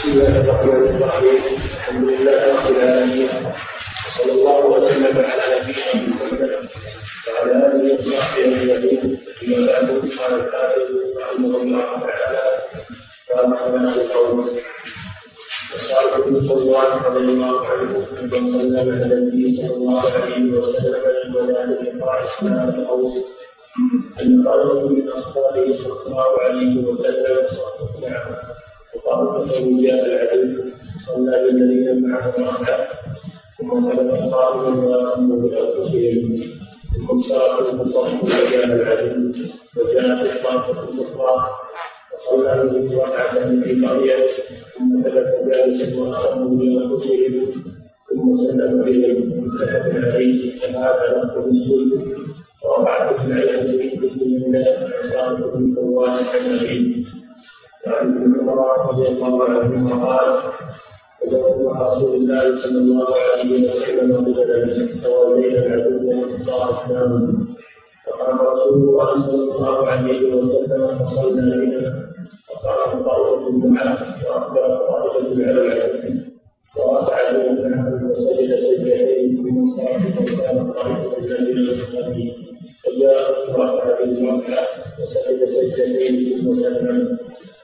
بسم الله الرحمن الحمد لله رب العالمين صلى الله وسلم على نبينا محمد وعلى اله وصحبه اجمعين اما بعد قال الحافظ رحمه الله تعالى وما بنى القوم وصالح بن صلوان رضي الله عنه من سلم النبي صلى الله عليه وسلم الملائكه قال اسلام القوم ان قال من اصحابه صلى الله عليه وسلم نعم له جاء العدل صلى بالذين معه ركعه ثم خلف قائما وامر بانفسهم ثم انصرف المصلي وجاء العدل وجاءت الطائفه الاخرى وصلى بهم ركعه في قريه ثم ثبت جالسا واخذوا بانفسهم ثم سلم بهم متفق عليه فهذا لفظ مسلم ورفعت اسماعيل بن الله عن بن فواز عن رضي الله عنهما قال وجدت رسول الله صلى الله عليه وسلم قبل فولينا العدو صار اسلام فقام رسول الله صلى الله عليه وسلم فصلنا بنا فقام طائفة معه وأقبل طائفة على العدو ورفع معه وسجد سجدتين ثم صرف وكان طائفة الذين يصلي فجاء رفع بالركعة وسجد سجدتين ثم سلم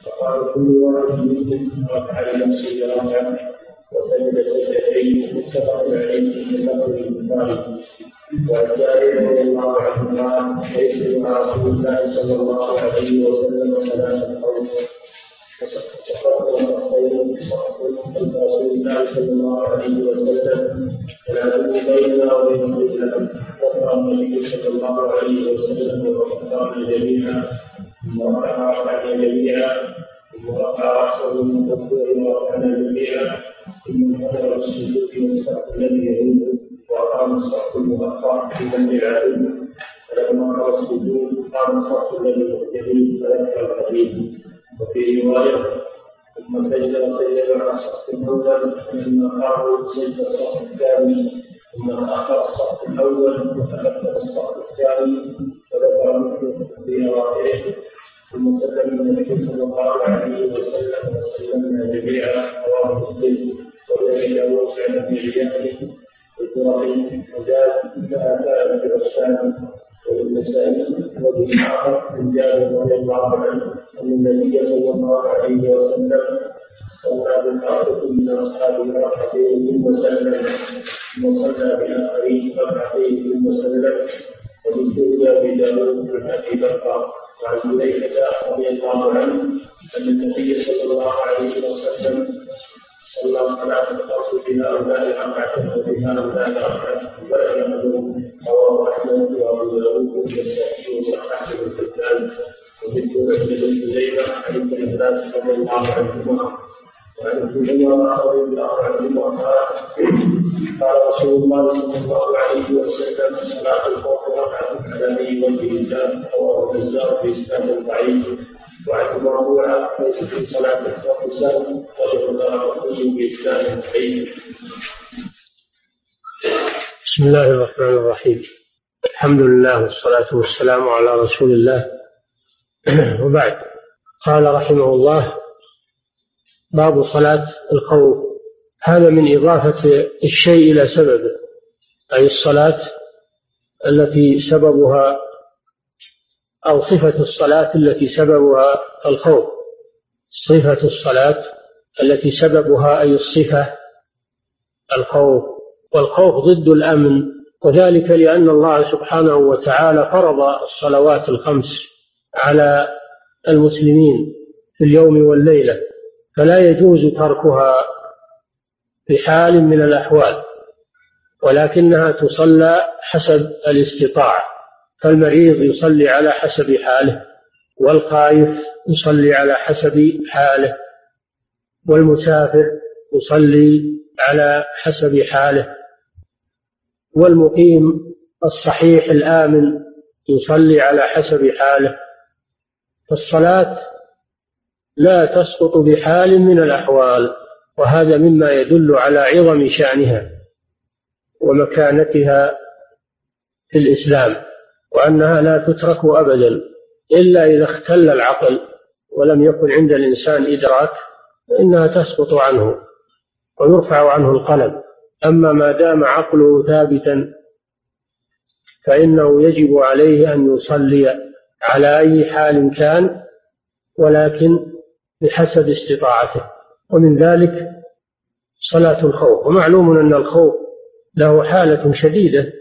فقال كل واحد منهم رفع لنفسه ركعه وسجد سجدتين متفق عليه في لفظ البخاري. وعن جابر رضي الله عنه قال ليس مع رسول الله صلى الله عليه وسلم ثلاثة قوم. فسقط الخير خلف رسول الله صلى الله عليه وسلم. ولا بيننا وبين القبله ذكر النبي صلى الله عليه وسلم وذكرنا جميعا. ركعه جميعا ثم رفع راسه من تكبير ورفعنا جميعا ثم انحدر السجود والصف الذي يعود واقام الصف المؤخر في جنب العدو فلما قام السجود قام الصف الذي يعود فذكر الحديث وفي روايه ثم سجد وسجد على الصف الأول ثم قاموا سجد الصف الثاني ثم تاخر الصف الأول وتكبر الصف الثاني فذكر مثل في رواية ثم سلم النبي صلى الله عليه وسلم وسلمنا جميعا رواه مسلم وذلك له سعد في عياده وابراهيم وزاد في الرسالة والنسائي من جابر رضي الله عنه ان النبي صلى الله عليه وسلم. صلى بالآخرة من أصحابه ركعتين ثم سلم ثم صلى بالآخرين ركعتين ومن أبي داود عن أبي بكر وعن حذيفة رضي الله عنه أن النبي صلى الله عليه وسلم صلى صلاة الخوف بها أولاد ركعة وبها أولاد ركعة وبلغ رواه أحمد وأبو داود والنسائي وصححه ابن حبان وذكر ابن عن ابن عباس رضي الله عنهما. قال رسول الله صلى الله عليه وسلم صلاة الخوف ركعة على وجه الله رواه البزار في إسناد ضعيف. وعن مرفوعة ليس في صلاة الخوف سهل وجه الله بإسناد ضعيف. بسم الله الرحمن الرحيم. الحمد لله والصلاة والسلام على رسول الله. وبعد. قال رحمه الله باب صلاة الخوف. هذا من إضافة الشيء إلى سببه أي الصلاة التي سببها أو صفة الصلاة التي سببها الخوف. صفة الصلاة التي سببها أي الصفة الخوف. والخوف ضد الأمن وذلك لأن الله سبحانه وتعالى فرض الصلوات الخمس على المسلمين في اليوم والليلة. فلا يجوز تركها في حال من الأحوال ولكنها تصلى حسب الاستطاعة فالمريض يصلي على حسب حاله والخائف يصلي على حسب حاله والمسافر يصلي على حسب حاله والمقيم الصحيح الآمن يصلي على حسب حاله فالصلاة لا تسقط بحال من الأحوال وهذا مما يدل على عظم شأنها ومكانتها في الإسلام وأنها لا تترك أبدا إلا إذا اختل العقل ولم يكن عند الإنسان إدراك فإنها تسقط عنه ويرفع عنه القلم. أما ما دام عقله ثابتا فإنه يجب عليه أن يصلي على أي حال كان ولكن بحسب استطاعته. ومن ذلك صلاة الخوف. ومعلوم أن الخوف له حالة شديدة.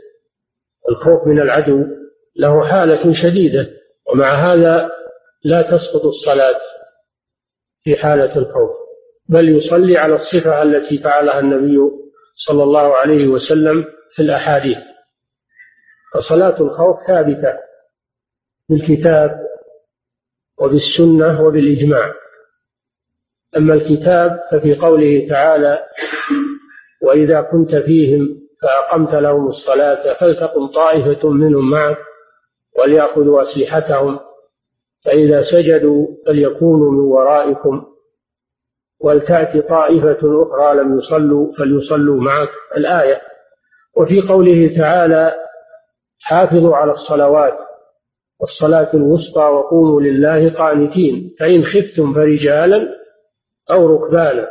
الخوف من العدو له حالة شديدة. ومع هذا لا تسقط الصلاة في حالة الخوف. بل يصلي على الصفة التي فعلها النبي صلى الله عليه وسلم في الأحاديث. فصلاة الخوف ثابتة بالكتاب وبالسنة وبالإجماع. أما الكتاب ففي قوله تعالى وإذا كنت فيهم فأقمت لهم الصلاة فلتقم طائفة منهم معك وليأخذوا أسلحتهم فإذا سجدوا فليكونوا من ورائكم ولتأتي طائفة أخرى لم يصلوا فليصلوا معك. الآية. وفي قوله تعالى حافظوا على الصلوات والصلاة الوسطى وقوموا لله قانتين فإن خفتم فرجالا أو ركبانا.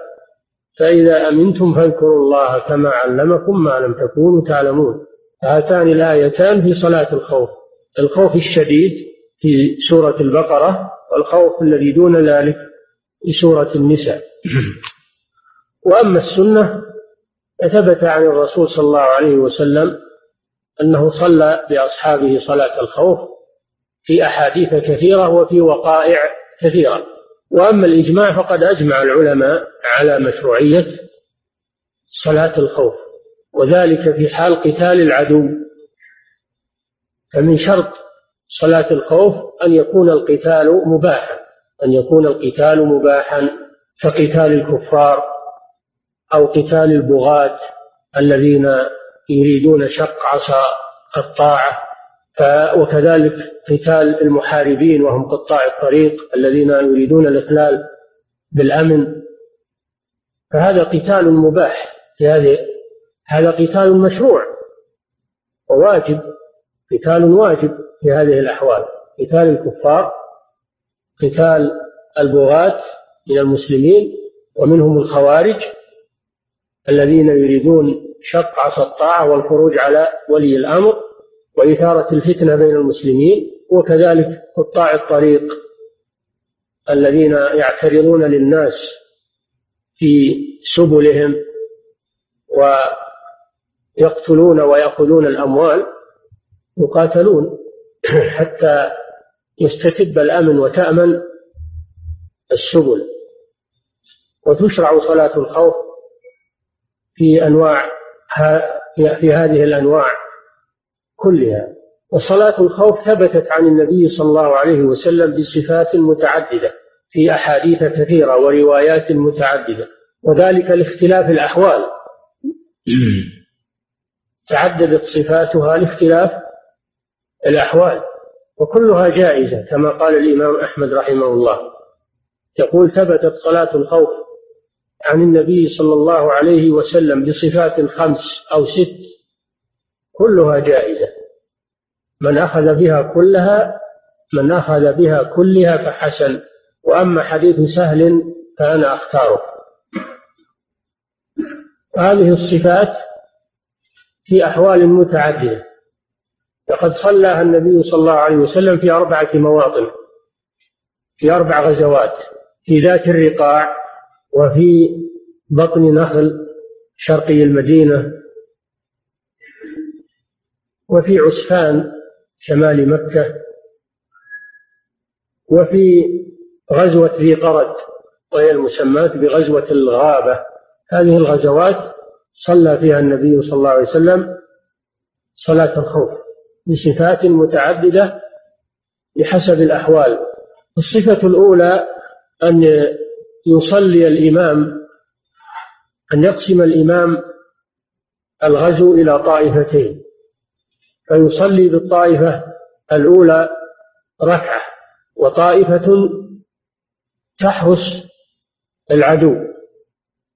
فإذا أمنتم فاذكروا الله كما علمكم ما لم تكونوا تعلمون. هاتان الآيتان في صلاة الخوف. الخوف الشديد في سورة البقرة والخوف الذي دون ذلك في سورة النساء. وأما السنة فثبت عن الرسول صلى الله عليه وسلم أنه صلى بأصحابه صلاة الخوف في أحاديث كثيرة وفي وقائع كثيرة. وأما الإجماع فقد أجمع العلماء على مشروعية صلاة الخوف وذلك في حال قتال العدو. فمن شرط صلاة الخوف أن يكون القتال مباحا أن يكون القتال مباحا كقتال الكفار أو قتال البغاة الذين يريدون شق عصا الطاعة. وكذلك قتال المحاربين وهم قطاع الطريق الذين يريدون الإخلال بالأمن. فهذا قتال مباح في هذه هذا قتال مشروع وواجب قتال واجب في هذه الأحوال. قتال الكفار قتال البغاة من المسلمين ومنهم الخوارج الذين يريدون شق عصا الطاعة والخروج على ولي الأمر. وإثارة الفتنة بين المسلمين وكذلك قطاع الطريق الذين يعترضون للناس في سبلهم ويقتلون ويأخذون الأموال يقاتلون حتى يستتب الأمن وتأمن السبل. وتشرع صلاة الخوف في أنواع في هذه الأنواع. كلها. وصلاة الخوف ثبتت عن النبي صلى الله عليه وسلم بصفات متعددة في أحاديث كثيرة وروايات متعددة وذلك لاختلاف الأحوال. تعددت صفاتها لاختلاف الأحوال وكلها جائزة كما قال الإمام أحمد رحمه الله. يقول ثبتت صلاة الخوف عن النبي صلى الله عليه وسلم بصفات خمس أو ست كلها جائزة. من أخذ بها كلها من أخذ بها كلها فحسن. وأما حديث سهل فأنا أختاره. هذه الصفات في أحوال متعددة. لقد صلىها النبي صلى الله عليه وسلم في أربعة مواطن في أربع غزوات في ذات الرقاع وفي بطن نخل شرقي المدينة وفي عسفان شمال مكة وفي غزوة ذي قرد وهي المسماة بغزوة الغابة. هذه الغزوات صلى فيها النبي صلى الله عليه وسلم صلاة الخوف بصفات متعددة بحسب الأحوال. الصفة الأولى أن يصلي الإمام أن يقسم الإمام الغزو إلى طائفتين. فيصلي بالطائفة الأولى ركعة وطائفة تحرس العدو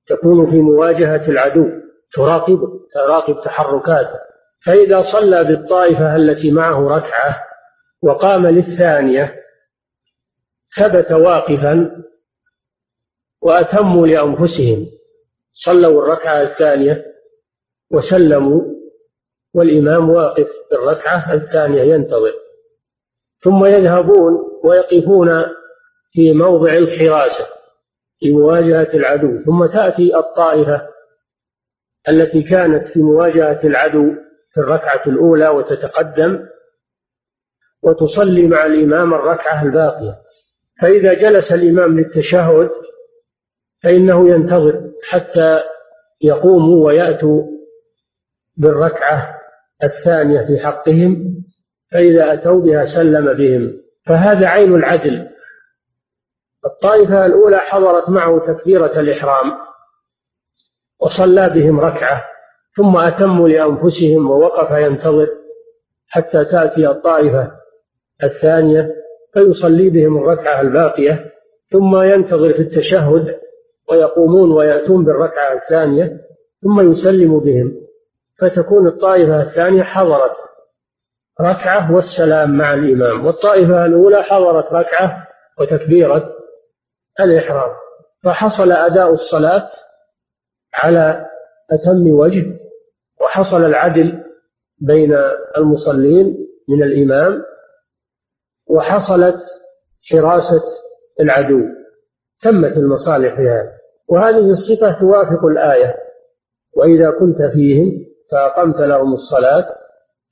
تكون في مواجهة العدو تراقب تراقب تحركاته. فإذا صلى بالطائفة التي معه ركعة وقام للثانية ثبت واقفا وأتموا لأنفسهم. صلوا الركعة الثانية وسلموا والإمام واقف في الركعة الثانية ينتظر. ثم يذهبون ويقفون في موضع الحراسة في مواجهة العدو. ثم تأتي الطائفة التي كانت في مواجهة العدو في الركعة الأولى وتتقدم وتصلي مع الإمام الركعة الباقية. فإذا جلس الإمام للتشهد فإنه ينتظر حتى يقوموا ويأتوا بالركعة الثانية في حقهم فإذا أتوا بها سلم بهم. فهذا عين العدل. الطائفة الأولى حضرت معه تكبيرة الإحرام وصلى بهم ركعة ثم أتموا لأنفسهم ووقف ينتظر حتى تأتي الطائفة الثانية فيصلي بهم الركعة الباقية ثم ينتظر في التشهد ويقومون ويأتون بالركعة الثانية ثم يسلم بهم. فتكون الطائفة الثانية حضرت ركعة والسلام مع الإمام والطائفة الأولى حضرت ركعة وتكبيرة الإحرام. فحصل أداء الصلاة على أتم وجه وحصل العدل بين المصلين من الإمام وحصلت حراسة العدو. تمت المصالح في وهذه الصفة توافق الآية وإذا كنت فيهم فأقمت لهم الصلاة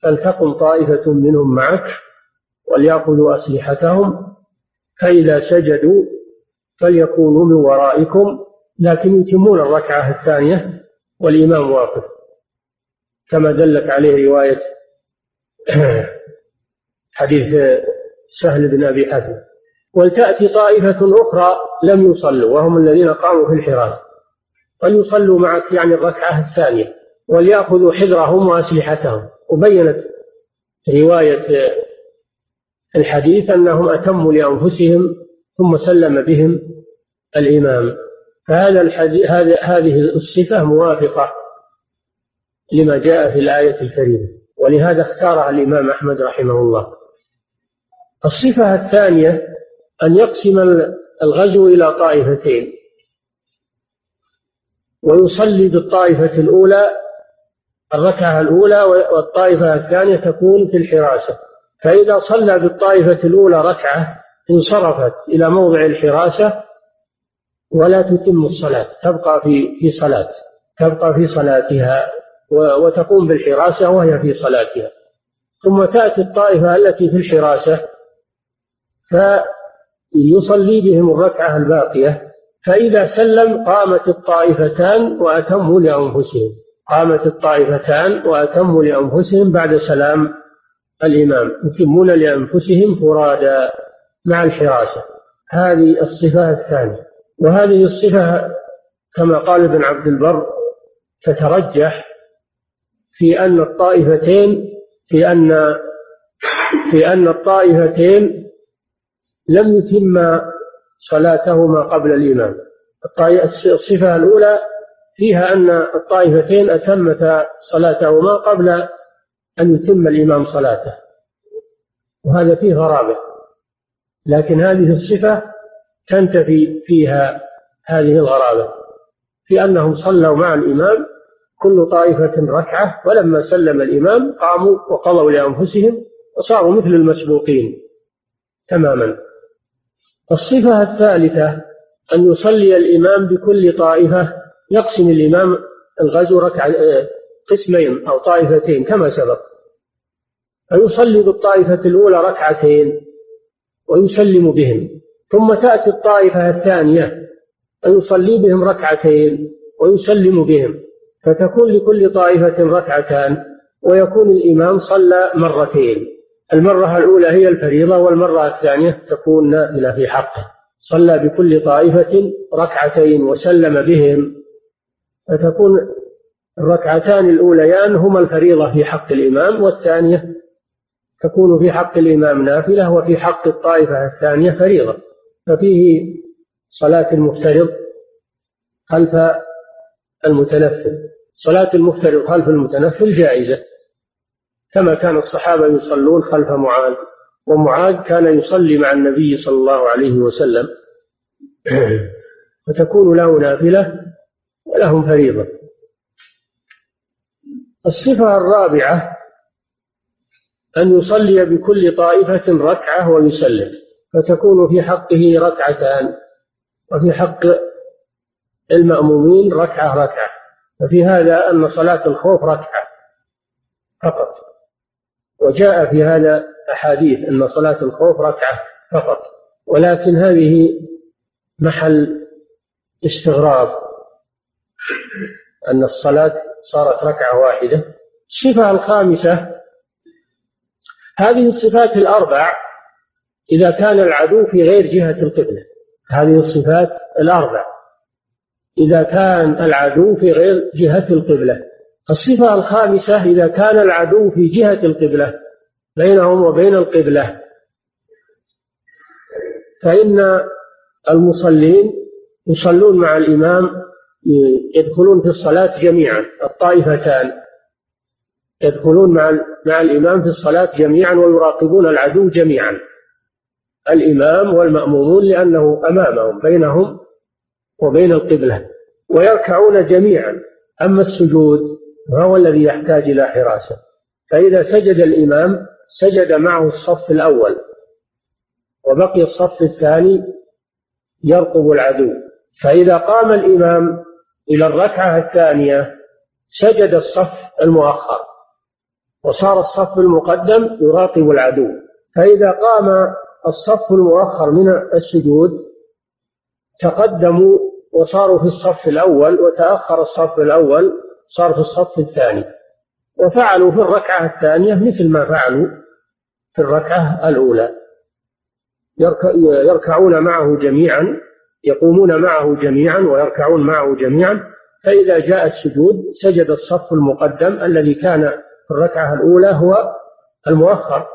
فلتقم طائفة منهم معك وليأخذوا أسلحتهم فإذا سجدوا فليكونوا من ورائكم لكن يتمون الركعة الثانية والإمام واقف. كما دلت عليه رواية حديث سهل بن أبي حاتم. ولتأتي طائفة أخرى لم يصلوا وهم الذين قاموا في الحراسة فليصلوا معك يعني الركعة الثانية. وليأخذوا حذرهم وأسلحتهم. وبينت رواية الحديث أنهم أتموا لأنفسهم ثم سلم بهم الإمام. فهذا الحديث هذه الصفة موافقة لما جاء في الآية الكريمة ولهذا اختارها الإمام أحمد رحمه الله. الصفة الثانية أن يقسم الغزو إلى طائفتين ويصلي بالطائفة الأولى الركعة الأولى والطائفة الثانية تكون في الحراسة. فإذا صلى بالطائفة الأولى ركعة انصرفت إلى موضع الحراسة ولا تتم الصلاة. تبقى في في صلاة. تبقى في صلاتها وتقوم بالحراسة وهي في صلاتها. ثم تأتي الطائفة التي في الحراسة فيصلي بهم الركعة الباقية. فإذا سلم قامت الطائفتان وأتموا لأنفسهم. قامت الطائفتان وأتموا لأنفسهم بعد سلام الإمام يتمون لأنفسهم فرادا مع الحراسة. هذه الصفة الثانية. وهذه الصفة كما قال ابن عبد البر تترجح في أن الطائفتين في أن في أن الطائفتين لم يتم صلاتهما قبل الإمام. الصفة الأولى فيها أن الطائفتين أتمتا صلاتهما قبل أن يتم الإمام صلاته وهذا فيه غرابة. لكن هذه الصفة تنتفي فيها هذه الغرابة في أنهم صلوا مع الإمام كل طائفة ركعة ولما سلم الإمام قاموا وقضوا لأنفسهم وصاروا مثل المسبوقين تماما. الصفة الثالثة أن يصلي الإمام بكل طائفة يقسم الإمام الغزو ركعة قسمين أو طائفتين كما سبق. فيصلي بالطائفة الأولى ركعتين ويسلم بهم. ثم تأتي الطائفة الثانية فيصلي بهم ركعتين ويسلم بهم. فتكون لكل طائفة ركعتان ويكون الإمام صلى مرتين. المرة الأولى هي الفريضة والمرة الثانية تكون نافلة في حقه. صلى بكل طائفة ركعتين وسلم بهم. فتكون الركعتان الأوليان هما الفريضة في حق الإمام والثانية تكون في حق الإمام نافلة وفي حق الطائفة الثانية فريضة. ففيه صلاة المفترض خلف المتنفل. صلاة المفترض خلف المتنفل جائزة كما كان الصحابة يصلون خلف معاذ ومعاذ كان يصلي مع النبي صلى الله عليه وسلم. فتكون له نافلة ولهم فريضة. الصفة الرابعة أن يصلي بكل طائفة ركعة ويسلم فتكون في حقه ركعتان وفي حق المأمومين ركعة ركعة ففي هذا أن صلاة الخوف ركعة فقط. وجاء في هذا أحاديث أن صلاة الخوف ركعة فقط ولكن هذه محل استغراب أن الصلاة صارت ركعة واحدة. الصفة الخامسة هذه الصفات الأربع إذا كان العدو في غير جهة القبلة هذه الصفات الأربع. إذا كان العدو في غير جهة القبلة. الصفة الخامسة إذا كان العدو في جهة القبلة بينهم وبين القبلة. فإن المصلين يصلون مع الإمام يدخلون في الصلاة جميعا الطائفتان. يدخلون مع مع الإمام في الصلاة جميعا ويراقبون العدو جميعا. الإمام والمأمومون لأنه أمامهم بينهم وبين القبلة ويركعون جميعا. أما السجود فهو الذي يحتاج إلى حراسة. فإذا سجد الإمام سجد معه الصف الأول وبقي الصف الثاني يرقب العدو. فإذا قام الإمام إلى الركعة الثانية سجد الصف المؤخر وصار الصف المقدم يراقب العدو. فإذا قام الصف المؤخر من السجود تقدموا وصاروا في الصف الأول وتأخر الصف الأول صار في الصف الثاني. وفعلوا في الركعة الثانية مثل ما فعلوا في الركعة الأولى. يركعون معه جميعا. يقومون معه جميعا ويركعون معه جميعا فإذا جاء السجود سجد الصف المقدم الذي كان في الركعة الأولى هو المؤخر.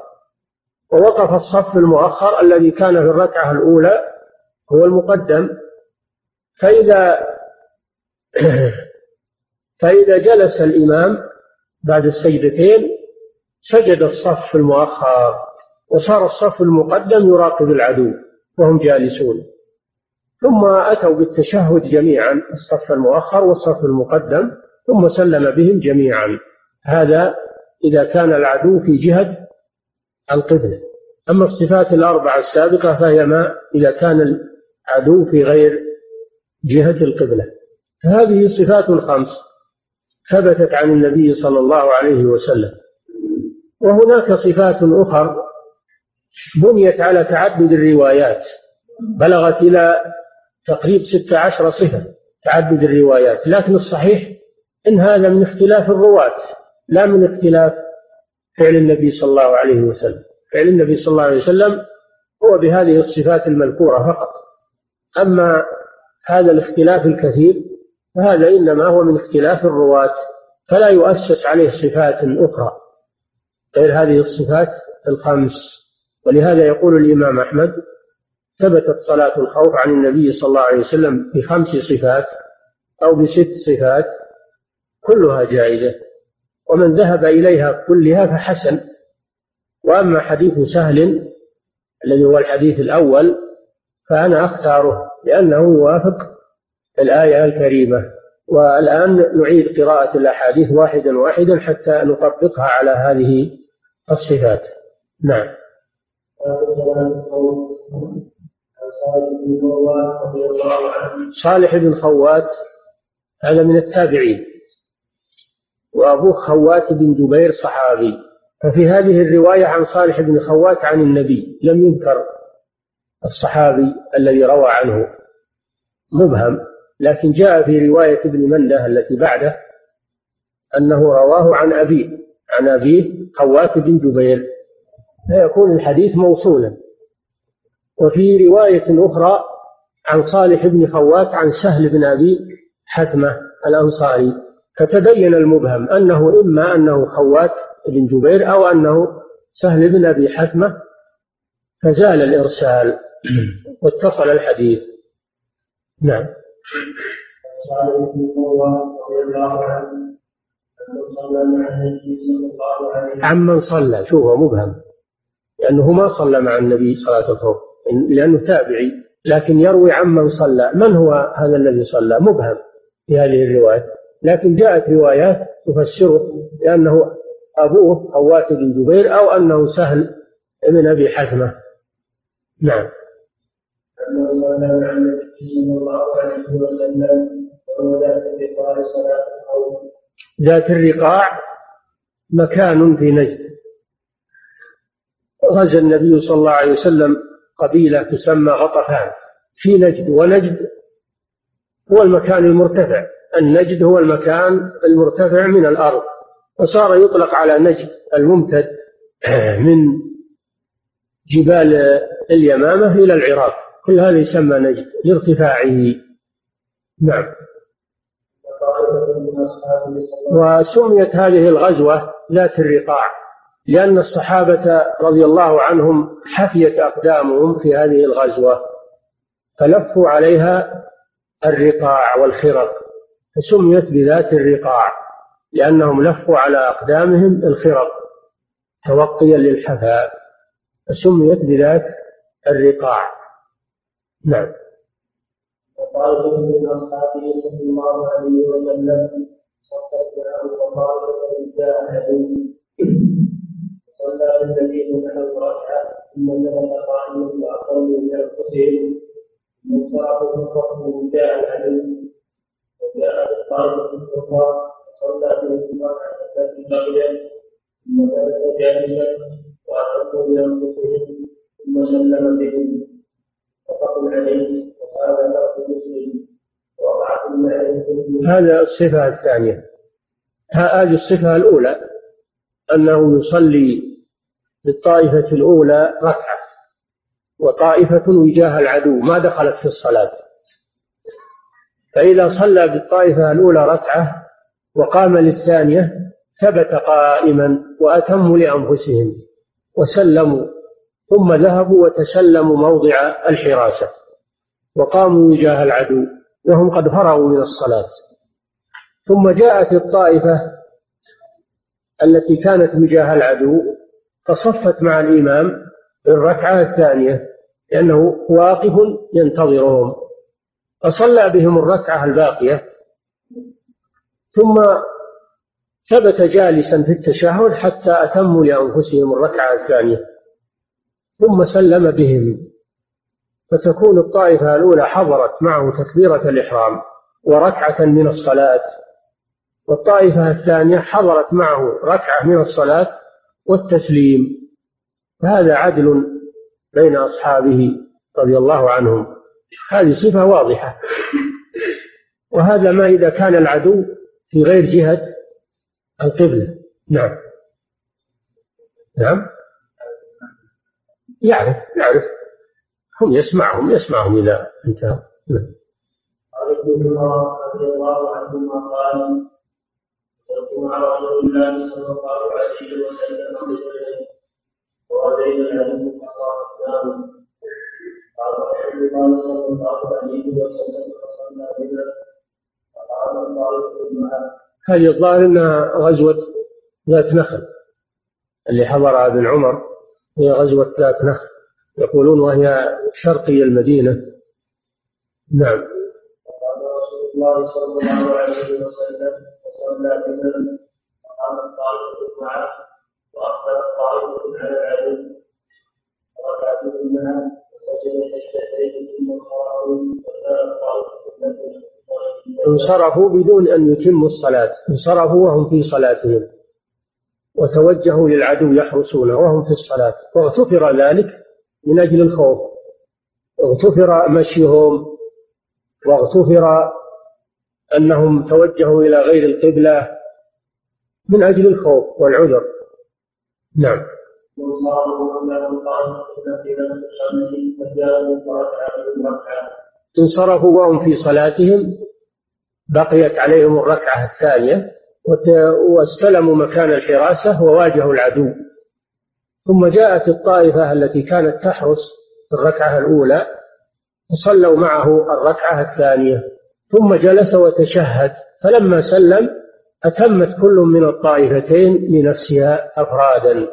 ووقف الصف المؤخر الذي كان في الركعة الأولى هو المقدم. فإذا فإذا جلس الإمام بعد السجدتين سجد الصف المؤخر وصار الصف المقدم يراقب العدو وهم جالسون. ثم أتوا بالتشهد جميعا الصف المؤخر والصف المقدم ثم سلم بهم جميعا. هذا إذا كان العدو في جهة القبلة. أما الصفات الأربعة السابقة فهي ما إذا كان العدو في غير جهة القبلة. هذه صفات خمس ثبتت عن النبي صلى الله عليه وسلم. وهناك صفات أخر بنيت على تعدد الروايات بلغت إلى تقريب ستة عشر صفة تعدد الروايات لكن الصحيح إن هذا من اختلاف الرواة لا من اختلاف فعل النبي صلى الله عليه وسلم. فعل النبي صلى الله عليه وسلم هو بهذه الصفات المذكورة فقط. أما هذا الاختلاف الكثير فهذا إنما هو من اختلاف الرواة فلا يؤسس عليه صفات أخرى غير هذه الصفات الخمس. ولهذا يقول الإمام أحمد ثبتت صلاة الخوف عن النبي صلى الله عليه وسلم بخمس صفات أو بست صفات كلها جائزة. ومن ذهب إليها كلها فحسن. وأما حديث سهل الذي هو الحديث الأول فأنا أختاره لأنه يوافق الآية الكريمة. والآن نعيد قراءة الأحاديث واحدا واحدا حتى نطبقها على هذه الصفات. نعم. صالح بن خوات هذا من التابعين. وأبوه خوات بن جبير صحابي. ففي هذه الرواية عن صالح بن خوات عن النبي لم يذكر الصحابي الذي روى عنه. مبهم. لكن جاء في رواية ابن مندة التي بعده أنه رواه عن أبيه عن أبيه خوات بن جبير. فيكون الحديث موصولا. وفي رواية أخرى عن صالح بن خوات عن سهل بن أبي حثمة الأنصاري فتبين المبهم أنه إما أنه خوات بن جبير أو أنه سهل بن أبي حثمة فزال الإرسال. واتصل الحديث. نعم. عمن صلى شوف مبهم لأنه ما صلى مع النبي صلاة الخوف لأنه تابعي. لكن يروي عمن صلى. من هو هذا الذي صلى؟ مبهم في هذه الرواية. لكن جاءت روايات تفسره لأنه أبوه خوات بن جبير أو أنه سهل بن أبي حثمة. نعم. صلى الله عليه وسلم ذات الرقاع مكان في نجد. غزا النبي صلى الله عليه وسلم قبيلة تسمى غطفان في نجد ونجد هو المكان المرتفع. النجد هو المكان المرتفع من الأرض. فصار يطلق على نجد الممتد من جبال اليمامة إلى العراق. كل هذا يسمى نجد لارتفاعه. نعم. وسميت هذه الغزوة ذات الرقاع. لأن الصحابة رضي الله عنهم حفيت أقدامهم في هذه الغزوة فلفوا عليها الرقاع والخرق فسميت بذات الرقاع لأنهم لفوا على أقدامهم الخرق توقيا للحفاء فسميت بذات الرقاع. نعم. وقال من اصحابه صلى الله عليه وسلم صدق له فقال جاء عليه صلى بالذين له ركعه ثم جلس قائما واقلوا بانفسهم ثم صاروا فخرجوا جاء عليه وجاء بالطائفه الاخرى صلى بهم ركعه التي بقيت ثم جلس جالسا واقلوا بانفسهم ثم سلم بهم متفق عليه هذا الصفة الثانية. هذه الصفة الأولى أنه يصلي بالطائفة الأولى ركعة وطائفة وجاه العدو ما دخلت في الصلاة. فإذا صلى بالطائفة الأولى ركعة وقام للثانية ثبت قائما وأتموا لأنفسهم وسلموا ثم ذهبوا وتسلموا موضع الحراسة وقاموا وجاه العدو وهم قد فرغوا من الصلاة. ثم جاءت الطائفة التي كانت وجاه العدو فصفت مع الإمام الركعة الثانية لأنه واقف ينتظرهم. فصلى بهم الركعة الباقية ثم ثبت جالسا في التشهد حتى أتموا لأنفسهم الركعة الثانية ثم سلم بهم. فتكون الطائفة الأولى حضرت معه تكبيرة الإحرام وركعة من الصلاة والطائفة الثانية حضرت معه ركعة من الصلاة والتسليم فهذا عدل بين أصحابه رضي الله عنهم. هذه صفة واضحة. وهذا ما إذا كان العدو في غير جهة القبلة. نعم. نعم. يعرف يعرف. هم يسمعهم يسمعهم إذا انتهى نعم. رضي الله عنهما قال مع رسول الله صلى الله عليه وسلم رجلين وأتينا العلم فصار قال رسول الله صلى الله عليه وسلم فصلى بنا فقال الطالب معه هذه الظاهر انها غزوة ذات نخل. اللي حضرها ابن عمر هي غزوة ذات نخل. يقولون وهي شرقي المدينة. نعم. قال رسول الله صلى الله عليه وسلم وقام معه على وسجد سجدتين ثم الطالب انصرفوا بدون أن يتموا الصلاة. انصرفوا وهم في صلاتهم. وتوجهوا للعدو يحرسونه وهم في الصلاة. واغتفر ذلك من أجل الخوف. اغتفر مشيهم. واغتفر أنهم توجهوا إلى غير القبلة من أجل الخوف والعذر. نعم. انصرفوا وهم في صلاتهم بقيت عليهم الركعة الثانية واستلموا مكان الحراسة وواجهوا العدو. ثم جاءت الطائفة التي كانت تحرس الركعة الأولى وصلوا معه الركعة الثانية. ثم جلس وتشهد. فلما سلم أتمت كل من الطائفتين لنفسها أفرادا.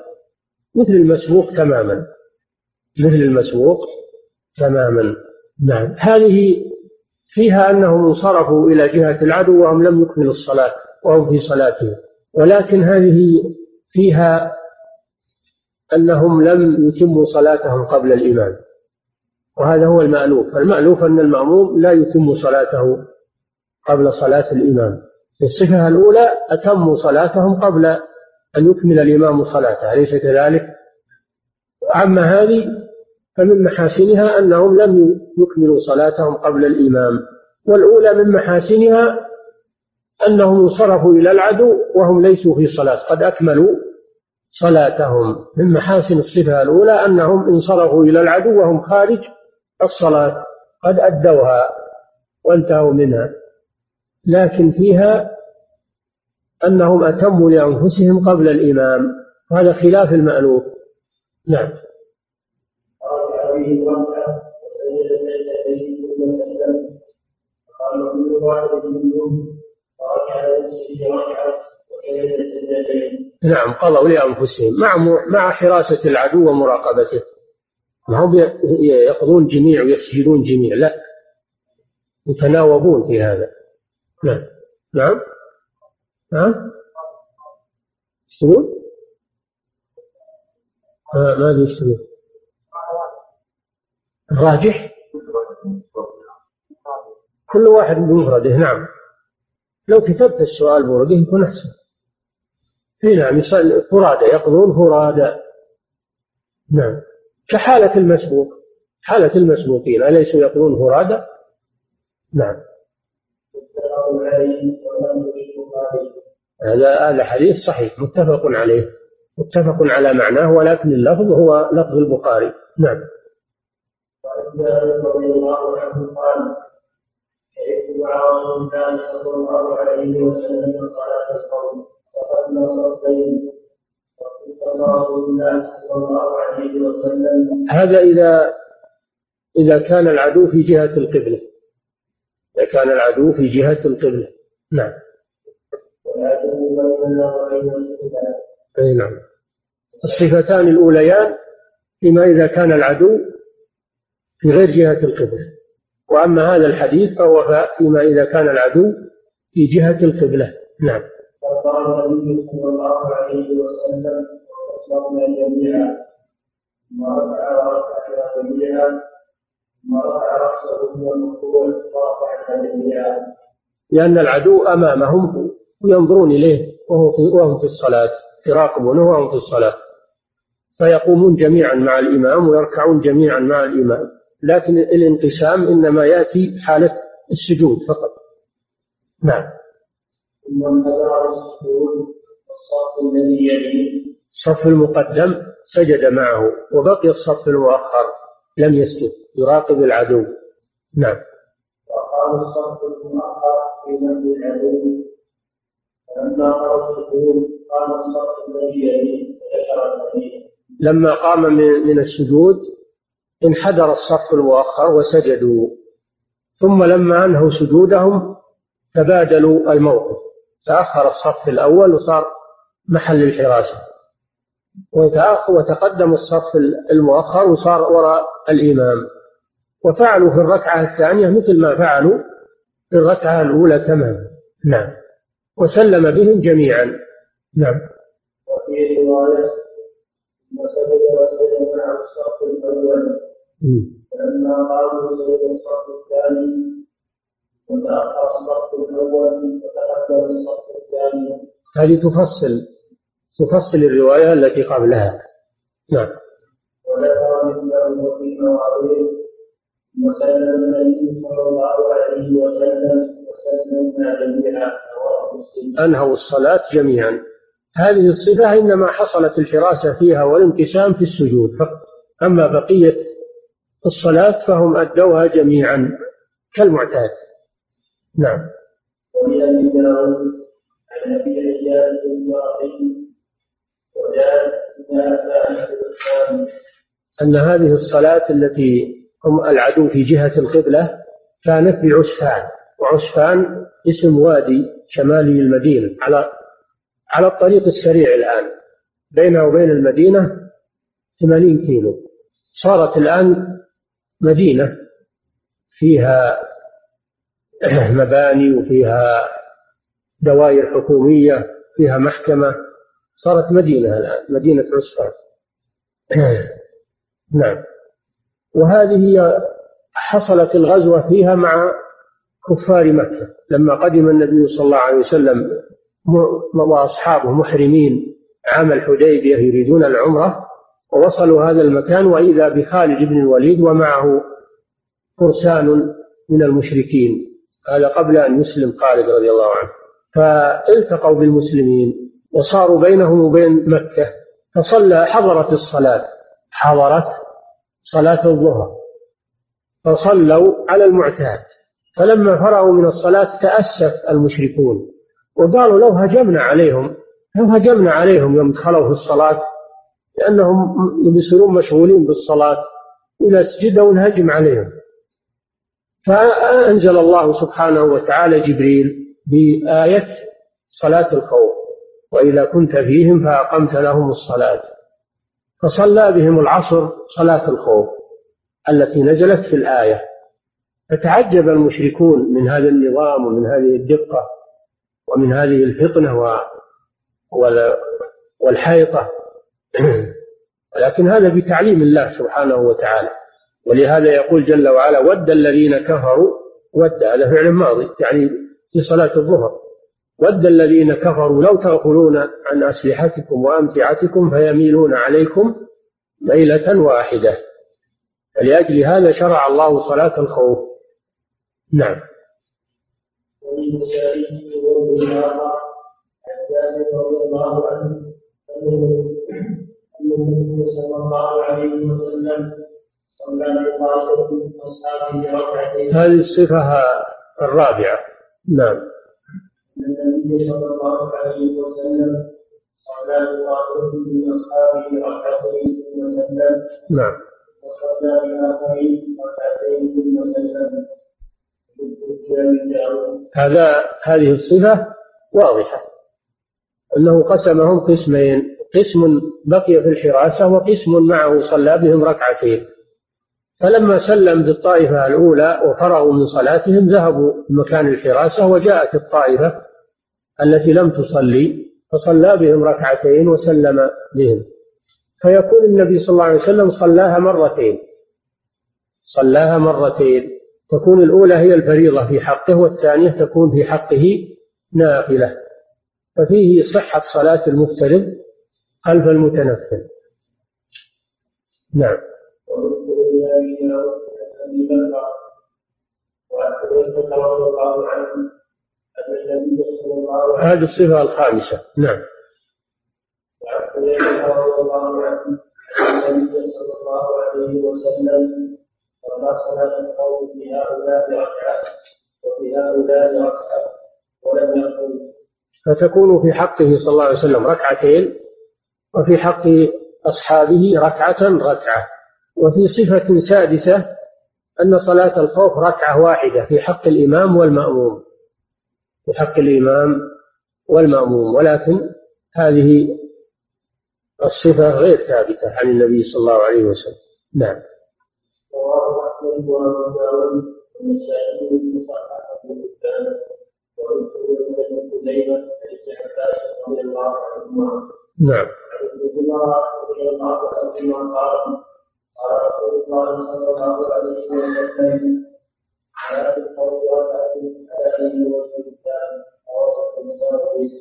مثل المسبوق تماما. مثل المسبوق تماما. نعم. هذه فيها أنهم انصرفوا إلى جهة العدو وهم لم يكملوا الصلاة وهم في صلاتهم. ولكن هذه فيها أنهم لم يتموا صلاتهم قبل الإمام. وهذا هو المألوف. المألوف أن المأموم لا يتم صلاته قبل صلاة الإمام. في الصفة الأولى أتموا صلاتهم قبل أن يكمل الإمام صلاته. أليس كذلك؟ أما هذه فمن محاسنها أنهم لم يكملوا صلاتهم قبل الإمام. والأولى من محاسنها أنهم انصرفوا إلى العدو وهم ليسوا في صلاة قد أكملوا صلاتهم. من محاسن الصفة الأولى أنهم انصرفوا إلى العدو وهم خارج الصلاة قد أدوها وانتهوا منها لكن فيها أنهم أتموا لأنفسهم قبل الإمام هذا خلاف المألوف. نعم. كل منهم نعم قضوا لأنفسهم مع مع حراسة العدو ومراقبته. ما هم يقضون جميع ويسجدون جميع. لا. يتناوبون في هذا. نعم. نعم. ها يشترون ماذا يشترون الراجح كل واحد بمفرده. نعم. لو كتبت السؤال بورقه يكون أحسن. إي نعم فرادى يقضون فرادى. نعم. كحالة المسبوق حالة المسبوقين أليسوا يقضون فرادى نعم. هذا. هذا حديث صحيح متفق عليه متفق على معناه ولكن اللفظ هو لفظ البخاري. نعم. رضي الله عنه قال الله صلى الله عليه وسلم صلاة القوم صفدنا صفين هذا إذا إذا كان العدو في جهة القبلة. إذا كان العدو في جهة القبلة. نعم. أي نعم. الصفتان الأوليان فيما إذا كان العدو في غير جهة القبلة. وأما هذا الحديث فهو فيما إذا كان العدو في جهة القبلة. نعم. وقال النبي صلى الله عليه وسلم وصلنا جميعا. ثم رفع رفعنا جميعا. ثم رفع رأسه من الركوع ورفعنا جميعا. لأن العدو أمامهم وينظرون إليه وهو في وهم في الصلاة يراقبونه وهم في الصلاة. فيقومون جميعا مع الإمام ويركعون جميعا مع الإمام. لكن الانقسام إنما يأتي حالة السجود فقط. نعم. ثم الصف الذي يليه الصف المقدم سجد معه وبقي الصف المؤخر لم يسجد يراقب العدو. نعم. وقال الصف المؤخر في نفس العدو. فلما قال السجود قام الصف الذي يليه وذكر لما قام من السجود انحدر الصف المؤخر وسجدوا. ثم لما انهوا سجودهم تبادلوا الموقف. تأخر الصف الأول وصار محل الحراسه وتقدم الصف المؤخر وصار وراء الإمام. وفعلوا في الركعة الثانية مثل ما فعلوا في الركعة الأولى تماما. نعم. وسلم بهم جميعا. نعم. وفي رواية وسجد وسجد مع الصف الأول. فلما قاموا سجد الصف الثاني هذه تفصل تفصل الرواية التي قبلها. نعم. وذكر مثله في مواضيع وسلم النبي صلى الله عليه وسلم وسلمنا جميعا أنهوا الصلاة جميعا. هذه الصفة إنما حصلت الحراسة فيها والانقسام في السجود فقط. أما بقية الصلاة فهم أدوها جميعا كالمعتاد. نعم. ومن أبي داود عن أبي عياش بن أن هذه الصلاة التي هم العدو في جهة القبلة كانت بعسفان وعسفان اسم وادي شمالي المدينة على على الطريق السريع الآن بينه وبين المدينة ثمانين كيلو. صارت الآن مدينة فيها مباني وفيها دوائر حكومية فيها محكمة. صارت مدينة الآن مدينة عسفان نعم. وهذه حصلت الغزوة فيها مع كفار مكة. لما قدم النبي صلى الله عليه وسلم وأصحابه محرمين عام الحديبية يريدون العمرة ووصلوا هذا المكان وإذا بخالد بن الوليد ومعه فرسان من المشركين. هذا قبل أن يسلم خالد رضي الله عنه. فالتقوا بالمسلمين وصاروا بينهم وبين مكة فصلى حضرت الصلاة. حضرت صلاة الظهر. فصلوا على المعتاد. فلما فرغوا من الصلاة تأسف المشركون وقالوا لو هجمنا عليهم لو هجمنا عليهم يوم دخلوا في الصلاة لأنهم يصيرون مشغولين بالصلاة إذا سجدوا نهجم عليهم. فأنزل الله سبحانه وتعالى جبريل بآية صلاة الخوف وإذا كنت فيهم فأقمت لهم الصلاة. فصلى بهم العصر صلاة الخوف التي نزلت في الآية. فتعجب المشركون من هذا النظام ومن هذه الدقة ومن هذه الفطنة والحيطة ولكن هذا بتعليم الله سبحانه وتعالى. ولهذا يقول جل وعلا ود الذين كفروا ود هذا فعل ماضي يعني في صلاة الظهر. ود الذين كفروا لو تغفلون عن أسلحتكم وأمتعتكم فيميلون عليكم ليلة واحدة. فلأجل هذا شرع الله صلاة الخوف. نعم. الله عنه أن النبي صلى الله عليه وسلم هذه الصفة الرابعة. نعم. النبي صلى الله عليه وسلم صلى بطائفة من أصحابه ركعتين ثم نعم. وصلى بآخرين ركعتين ثم سلم هذا هذه الصفة واضحة. أنه قسمهم قسمين. قسم بقي في الحراسة وقسم معه صلى بهم ركعتين. فلما سلم بالطائفة الأولى وفرغوا من صلاتهم ذهبوا مكان الحراسة وجاءت الطائفة التي لم تصلي فصلى بهم ركعتين وسلم بهم. فيكون النبي صلى الله عليه وسلم صلاها مرتين. صلاها مرتين. تكون الأولى هي الفريضة في حقه والثانية تكون في حقه نافلة. ففيه صحة صلاة المفترض خلف المتنفل. نعم. هذه الصفة الخامسة. نعم. الله عنه النبي صلى الله عليه وسلم صلاة القوم في هؤلاء ركعة وفي هؤلاء ركعة ولم فتكون في حقه صلى الله عليه وسلم ركعتين وفي حق أصحابه ركعة ركعة. وفي صفة سادسة أن صلاة الخوف ركعة واحدة في حق الإمام والمأموم. في حق الإمام والمأموم. ولكن هذه الصفة غير ثابتة عن النبي صلى الله عليه وسلم. نعم. نعم. الله قال رسول الله صلى الله عليه وسلم على ووصف ضعيف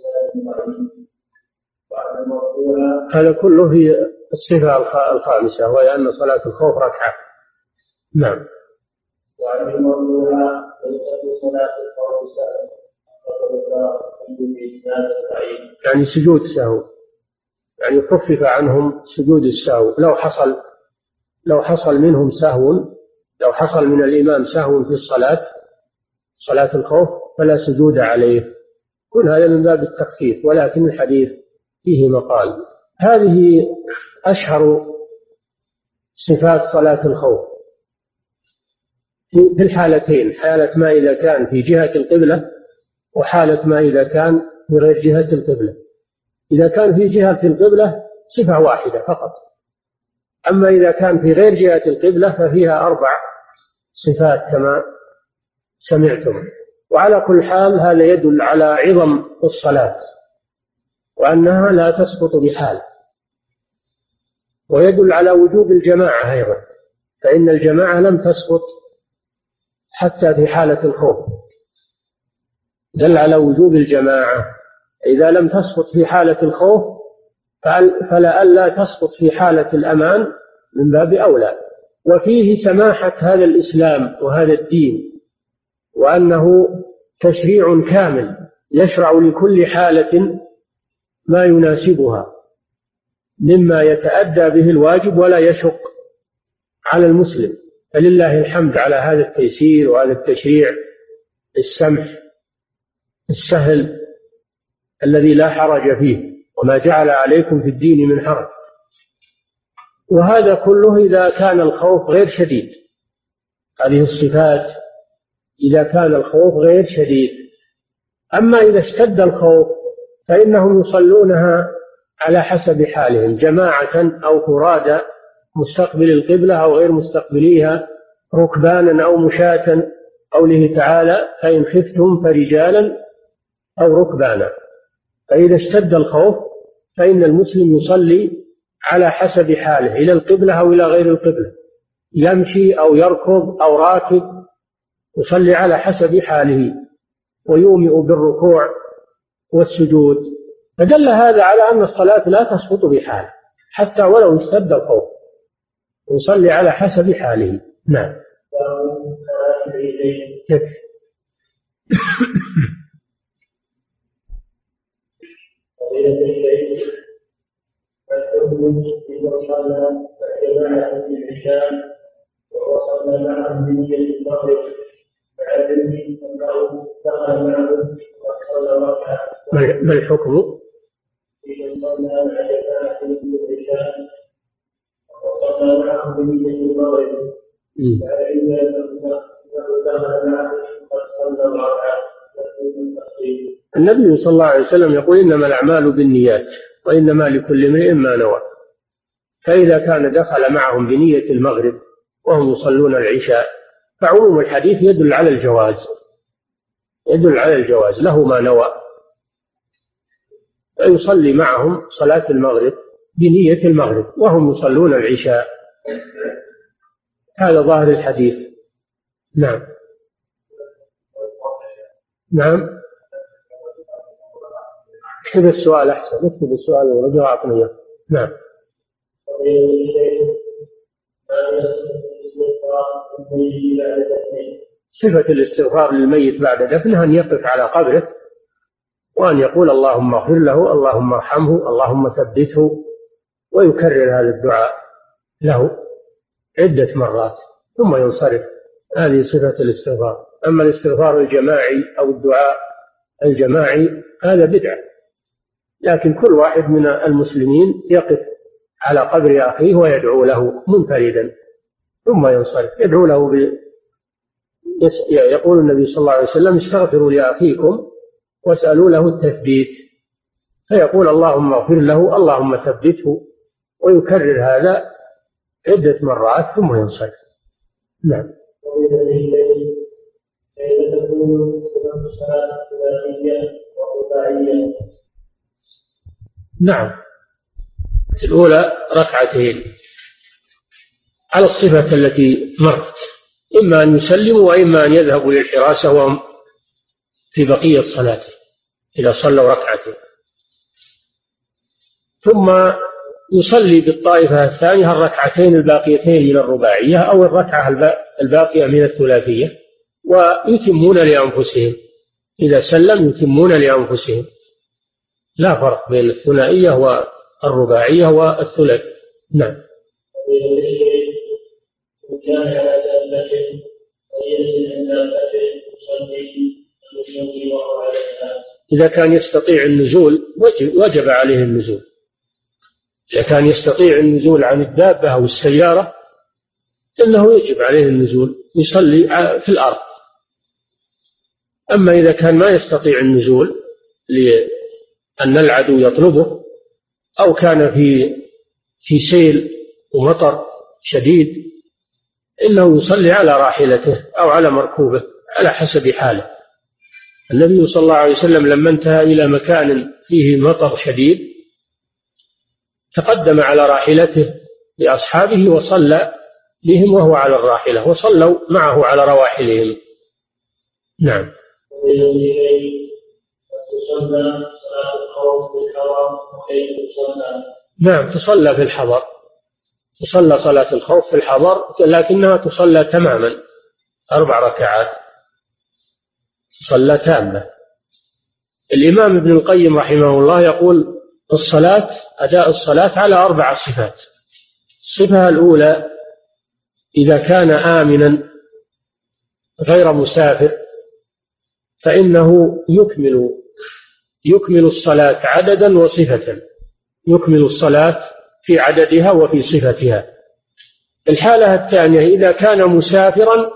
هذا كله في الصفة الخامسة وهي أن صلاة الخوف ركعة. نعم. صلاة الخوف يعني سجود سهو يعني خفف عنهم سجود السهو. لو حصل لو حصل منهم سهو لو حصل من الإمام سهو في الصلاة صلاة الخوف فلا سجود عليه. كل هذا من باب التخفيف ولكن الحديث فيه مقال. هذه أشهر صفات صلاة الخوف. في الحالتين حالة ما إذا كان في جهة القبلة وحالة ما إذا كان في غير جهة القبلة. إذا كان في جهة القبلة صفة واحدة فقط. أما إذا كان في غير جهة القبلة ففيها أربع صفات كما سمعتم. وعلى كل حال هذا يدل على عظم الصلاة وأنها لا تسقط بحال. ويدل على وجوب الجماعة أيضا فإن الجماعة لم تسقط حتى في حالة الخوف. دل على وجوب الجماعة إذا لم تسقط في حالة الخوف فلا ألا تسقط في حالة الأمان من باب أولى. وفيه سماحة هذا الإسلام وهذا الدين وأنه تشريع كامل يشرع لكل حالة ما يناسبها مما يتأدى به الواجب ولا يشق على المسلم. فلله الحمد على هذا التيسير وهذا التشريع السمح السهل الذي لا حرج فيه. وما جعل عليكم في الدين من حرج. وهذا كله إذا كان الخوف غير شديد. هذه الصفات إذا كان الخوف غير شديد. أما إذا اشتد الخوف فإنهم يصلونها على حسب حالهم جماعة أو فرادى مستقبل القبلة أو غير مستقبليها ركبانا أو مشاة قوله تعالى فإن خفتم فرجالا أو ركبانا. فإذا اشتد الخوف فإن المسلم يصلي على حسب حاله إلى القبلة أو إلى غير القبلة. يمشي أو يركض أو راكب يصلي على حسب حاله ويومئ بالركوع والسجود. فدل هذا على أن الصلاة لا تسقط بحال حتى ولو اشتد الخوف. يصلي على حسب حاله. نعم. يكفي إذا صلى بنية المغرب أنه ركعة ما الحكم؟ إذا صلى مع جماعة بنية المغرب أنه ركعة النبي صلى الله عليه وسلم يقول إنما الأعمال بالنيات وإنما لكل امرئ ما نوى. فإذا كان دخل معهم بنية المغرب وهم يصلون العشاء فعموم الحديث يدل على الجواز. يدل على الجواز له ما نوى. فيصلي معهم صلاة المغرب بنية المغرب وهم يصلون العشاء. هذا ظاهر الحديث. نعم. نعم. اكتب السؤال أحسن. اكتب السؤال ورجع أعطني نعم. صفة الاستغفار للميت بعد دفنه أن يقف على قبره وأن يقول اللهم اغفر له اللهم ارحمه اللهم ثبته ويكرر هذا الدعاء له عدة مرات ثم ينصرف. هذه صفة الاستغفار. أما الاستغفار الجماعي أو الدعاء الجماعي هذا بدعة. لكن كل واحد من المسلمين يقف على قبر أخيه ويدعو له منفردا ثم ينصرف. يدعو له ب... يقول النبي صلى الله عليه وسلم استغفروا لأخيكم واسألوا له التثبيت. فيقول اللهم اغفر له اللهم ثبته. ويكرر هذا عدة مرات ثم ينصرف. نعم. تكون الصلاة نعم الأولى ركعتين. على الصفة التي مرت. إما أن يسلموا وإما أن يذهبوا للحراسة وهم في بقية صلاته إذا صلوا ركعتين. ثم يصلي بالطائفة الثانية الركعتين الباقيتين من الرباعية أو الركعة الباقية من الثلاثية. ويتمون لأنفسهم. إذا سلم يتمون لأنفسهم. لا فرق بين الثنائية والرباعية والثلاث. نعم. إذا كان يستطيع النزول وجب عليه النزول. إذا كان يستطيع النزول عن الدابة أو السيارة إنه يجب عليه النزول. يصلي في الأرض. أما إذا كان ما يستطيع النزول أن العدو يطلبه أو كان في في سيل ومطر شديد إنه يصلي على راحلته أو على مركوبه على حسب حاله. النبي صلى الله عليه وسلم لما انتهى إلى مكان فيه مطر شديد تقدم على راحلته لأصحابه وصلى بهم وهو على الراحلة وصلوا معه على رواحلهم. نعم. نعم تصلى في الحضر. تصلى صلاة الخوف في الحضر لكنها تصلى تماما. أربع ركعات. تصلى تامة. الإمام ابن القيم رحمه الله يقول الصلاة أداء الصلاة على أربع صفات. الصفة الأولى إذا كان آمنا غير مسافر فإنه يكمل يكمل الصلاة عددا وصفة. يكمل الصلاة في عددها وفي صفتها. الحالة الثانية إذا كان مسافرا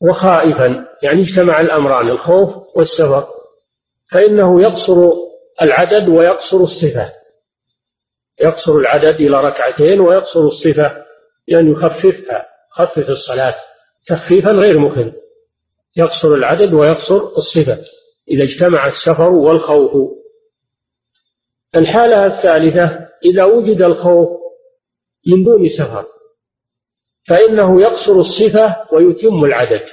وخائفا يعني اجتمع الأمران الخوف والسفر فإنه يقصر العدد ويقصر الصفة. يقصر العدد إلى ركعتين ويقصر الصفة لأن يخففها خفف الصلاة تخفيفا غير مخل يقصر العدد ويقصر الصفة إذا اجتمع السفر والخوف. الحالة الثالثة إذا وجد الخوف من دون سفر فإنه يقصر الصفة ويتم العدد.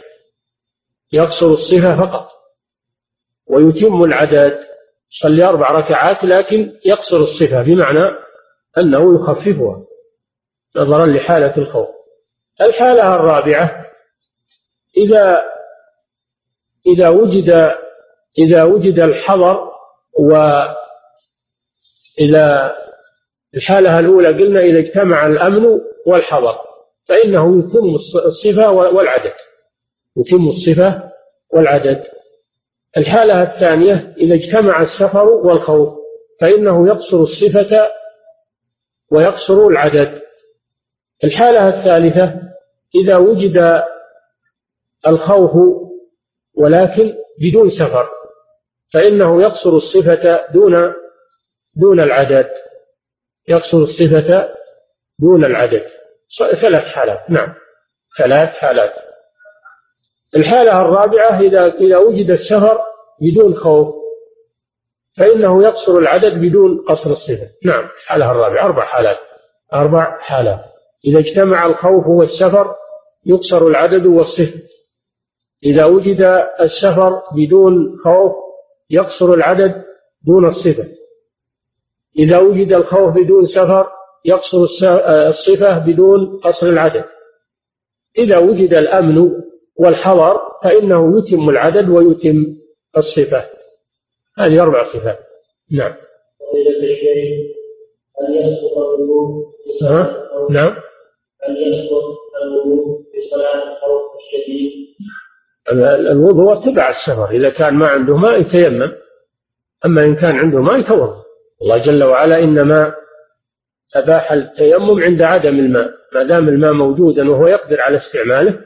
يقصر الصفة فقط ويتم العدد. يصلي أربع ركعات لكن يقصر الصفة بمعنى أنه يخففها نظرا لحالة الخوف. الحالة الرابعة إذا إذا وجد إذا وجد الحضر وإذا الحالة الأولى قلنا إذا اجتمع الأمن والحضر فإنه يتم الصفة والعدد. يتم الصفة والعدد. الحالة الثانية إذا اجتمع السفر والخوف فإنه يقصر الصفة ويقصر العدد. الحالة الثالثة إذا وجد الخوف ولكن بدون سفر فإنه يقصر الصفة دون دون العدد. يقصر الصفة دون العدد. ثلاث حالات نعم. ثلاث حالات. الحالة الرابعة إذا إذا وجد السفر بدون خوف فإنه يقصر العدد بدون قصر الصفة. نعم الحالة الرابعة أربع حالات. أربع حالات. إذا اجتمع الخوف والسفر يقصر العدد والصفة. إذا وجد السفر بدون خوف يقصر العدد دون الصفة. إذا وجد الخوف بدون سفر يقصر الصفة بدون قصر العدد. إذا وجد الأمن والحضر فإنه يتم العدد ويتم الصفة. هذه أربع صفات. نعم. هل يسقط نعم. هل يسقط الوضوء في صلاة الخوف الشديد. الوضوء تبع السفر. إذا كان ما عنده ماء يتيمم أما إن كان عنده ماء يتوضأ. الله جل وعلا إنما أباح التيمم عند عدم الماء. ما دام الماء موجودا وهو يقدر على استعماله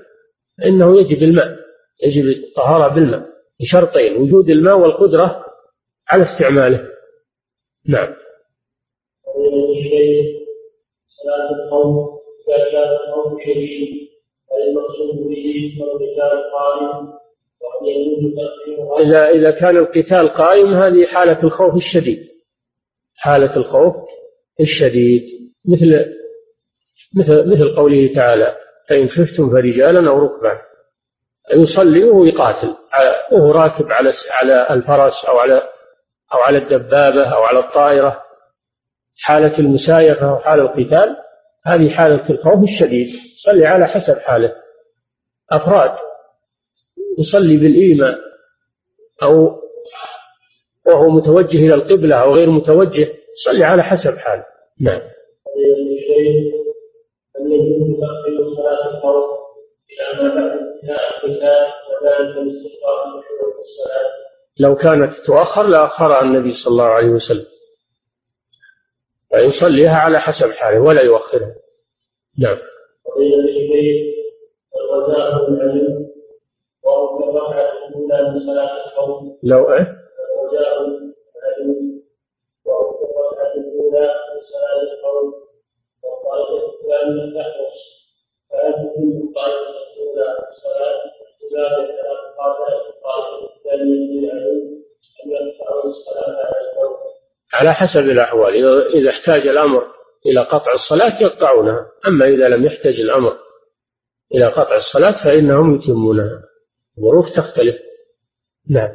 فإنه يجب الماء يجب الطهارة بالماء. بشرطين وجود الماء والقدرة على استعماله. نعم. صلاة القوم إذا إذا كان القتال قائم هذه حالة الخوف الشديد. حالة الخوف الشديد. مثل مثل مثل قوله تعالى فإن خفتم فرجالا أو ركبا. يصلي وهو يقاتل. وهو راكب على على الفرس أو على أو على الدبابة أو على الطائرة. حالة المسايفة أو حال القتال هذه حالة الخوف الشديد صلي على حسب حاله. أفراد يصلي بالإيمان أو وهو متوجه إلى القبلة أو غير متوجه صلي على حسب حاله. نعم. لو كانت تؤخر لأخرها النبي صلى الله عليه وسلم. ويصليها على حسب حاله ولا يؤخرها نعم وبين الشيخين الرجاء العلم وهو الركعة الأولى من صلاة القوم لو إيه؟ الرجاء العلم الأولى من صلاة القوم وقال الثانية أن الصلاة على حسب الأحوال. إذا احتاج الأمر إلى قطع الصلاة يقطعونها. أما إذا لم يحتج الأمر إلى قطع الصلاة فإنهم يتمونها. الظروف تختلف. نعم.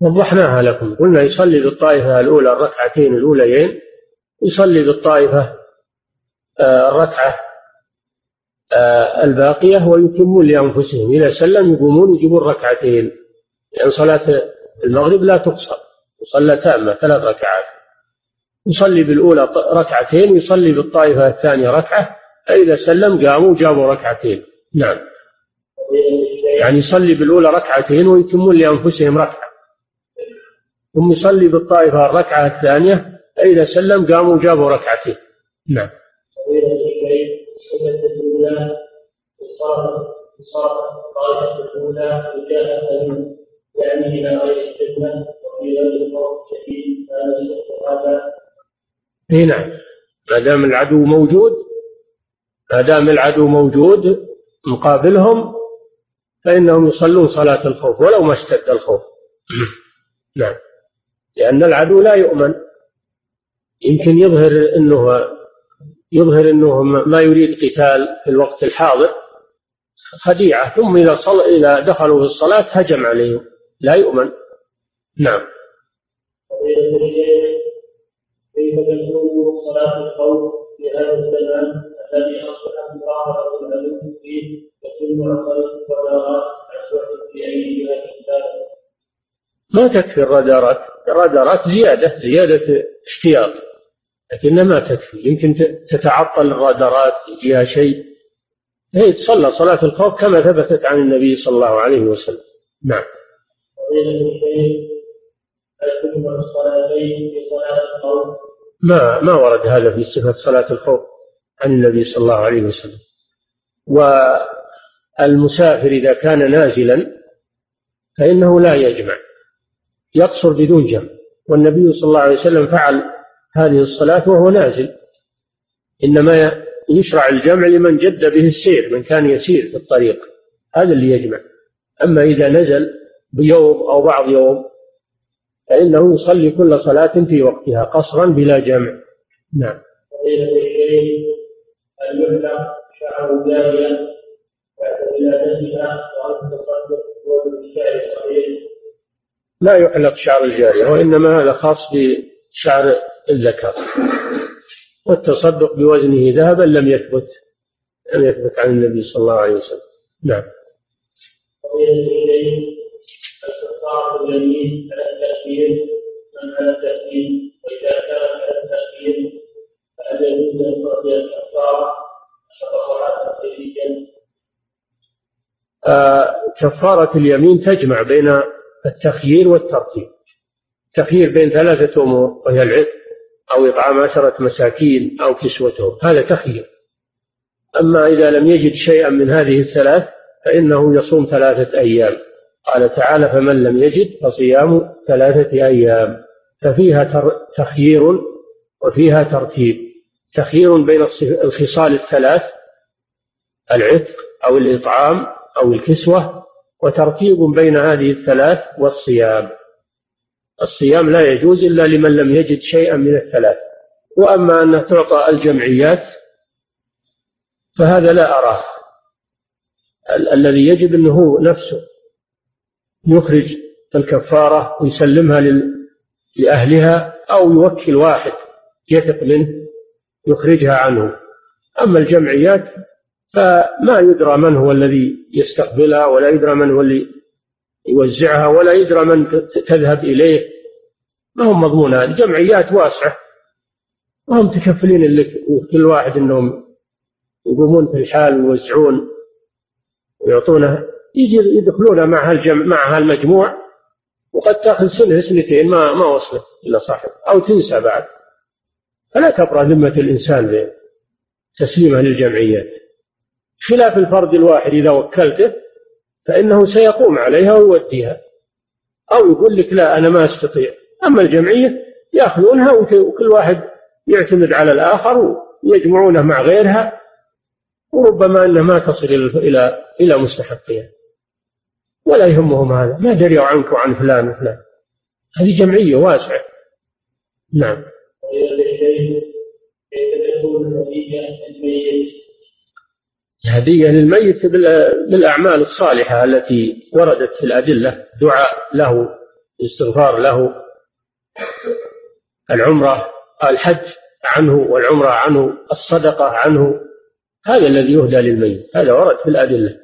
وضحناها لكم. قلنا يصلي بالطائفة الأولى الركعتين الأوليين. يصلي بالطائفة آه، الركعة الباقية ويتمون لأنفسهم. إذا سلم يقومون يجيبون ركعتين. لأن صلاة المغرب لا تقصر. يصلى تامة ثلاث ركعات. يصلي بالأولى ركعتين يصلي بالطائفة الثانية ركعة. فإذا سلم قاموا جابوا ركعتين. نعم. يعني يصلي بالأولى ركعتين ويتمون لأنفسهم ركعة. ثم يصلي بالطائفة الركعة الثانية. فإذا سلم قاموا جابوا ركعتين. نعم. الطائفة الأولى وجاء يعني إلى غير الفتنة وفي غير الخوف شديد هذا. إي نعم. ما دام العدو موجود ما دام العدو موجود مقابلهم فإنهم يصلون صلاة الخوف ولو ما اشتد الخوف. نعم. لأن العدو لا يؤمن. يمكن يظهر أنه يظهر أنه ما يريد قتال في الوقت الحاضر خديعة ثم إذا صل... إذا دخلوا في الصلاة هجم عليهم لا يؤمن. نعم. كيف صلاة الخوف في هذا الزمان الذي أصبحت فيه الرادارات في ما تكفي الرادارات؟ الرادارات زيادة زيادة احتياط لكنها ما تكفي. يمكن تتعطل الرادارات يجيها شيء. هي تصلى صلاة الخوف كما ثبتت عن النبي صلى الله عليه وسلم. نعم. ما ما ورد هذا في صفة صلاة الخوف عن النبي صلى الله عليه وسلم. والمسافر إذا كان نازلا فإنه لا يجمع. يقصر بدون جمع. والنبي صلى الله عليه وسلم فعل هذه الصلاة وهو نازل. إنما يشرع الجمع لمن جد به السير من كان يسير في الطريق. هذا اللي يجمع. أما إذا نزل بيوم أو بعض يوم فإنه يصلي كل صلاة في وقتها قصرا بلا جمع. نعم. لا يحلق شعر الجارية وإنما هذا خاص بشعر الذكر. والتصدق بوزنه ذهبا لم يثبت لم يثبت عن النبي صلى الله عليه وسلم. نعم. اليمين من على وإذا كان على آه كفارة اليمين تجمع بين التخيير والترتيب. تخيير بين ثلاثة أمور وهي العتق أو إطعام عشرة مساكين أو كسوتهم هذا تخيير. أما إذا لم يجد شيئا من هذه الثلاث فإنه يصوم ثلاثة أيام. قال تعالى فمن لم يجد فصيام ثلاثة أيام. ففيها تخيير وفيها ترتيب. تخيير بين الخصال الثلاث العتق أو الإطعام أو الكسوة وترتيب بين هذه الثلاث والصيام. الصيام لا يجوز إلا لمن لم يجد شيئا من الثلاث. وأما أن تعطى الجمعيات فهذا لا أراه. الذي يجب أنه نفسه يخرج الكفارة ويسلمها لأهلها أو يوكل واحد يثق منه يخرجها عنه. أما الجمعيات فما يدرى من هو الذي يستقبلها ولا يدرى من هو اللي يوزعها ولا يدرى من تذهب إليه. ما هم مضمونة الجمعيات واسعة. وهم تكفلين لك كل واحد إنهم يقومون في الحال ويوزعون ويعطونه. يجي يدخلون مع هالجمع مع هالمجموع وقد تأخذ سنة سنتين ما ما وصلت الا صاحب أو تنسى بعد. فلا تبرأ ذمة الإنسان بتسليمها للجمعيات. خلاف الفرد الواحد إذا وكلته فإنه سيقوم عليها ويوديها أو يقول لك لا أنا ما أستطيع. أما الجمعية يأخذونها وكل واحد يعتمد على الآخر ويجمعونه مع غيرها وربما أنها ما تصل إلى إلى مستحقها ولا يهمهم هذا. ما دريوا عنك وعن فلان وفلان. هذه جمعية واسعة. نعم. هدية للميت بالأعمال الصالحة التي وردت في الأدلة دعاء له استغفار له العمرة الحج عنه والعمرة عنه الصدقة عنه هذا الذي يهدى للميت هذا ورد في الأدلة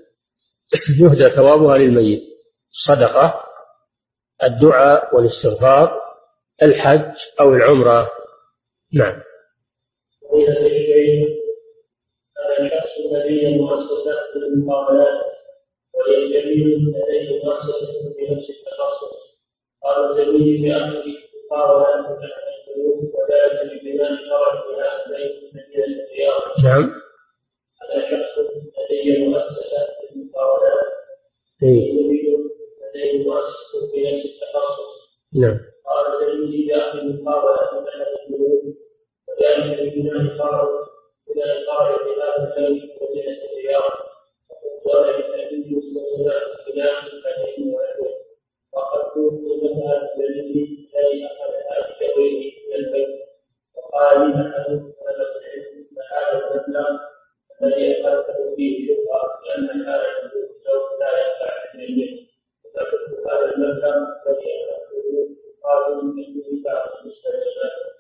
يهدى ثوابها للميت الصدقة الدعاء والاستغفار الحج أو العمرة. نعم. الشخص الذي مؤسسات المقاولات ويجتمع لديه مؤسسة بنفس التخصص. قال زميلي بأمري مقاولات وذلك ببناء فرع بناء بيت مدينة الرياض. نعم. هذا شخص لديه مؤسسة المقاولات إيه. لديه مؤسسة بنفس التخصص. نعم. قال زميلي بأمري مقاولات البنوك وذلك ببناء فرع بناء فرع بهذا البيت مدينة الرياض وقال النبي صلى الله عليه وسلم وقد توفي من البيت. وقال لي أحد هذا العلم هذا المبلغ الذي أخذته فيه شبهة لأن هذا الزوج لا ينفع البيت. فقلت هذا المبلغ الذي أخذته قالوا من المستلزمات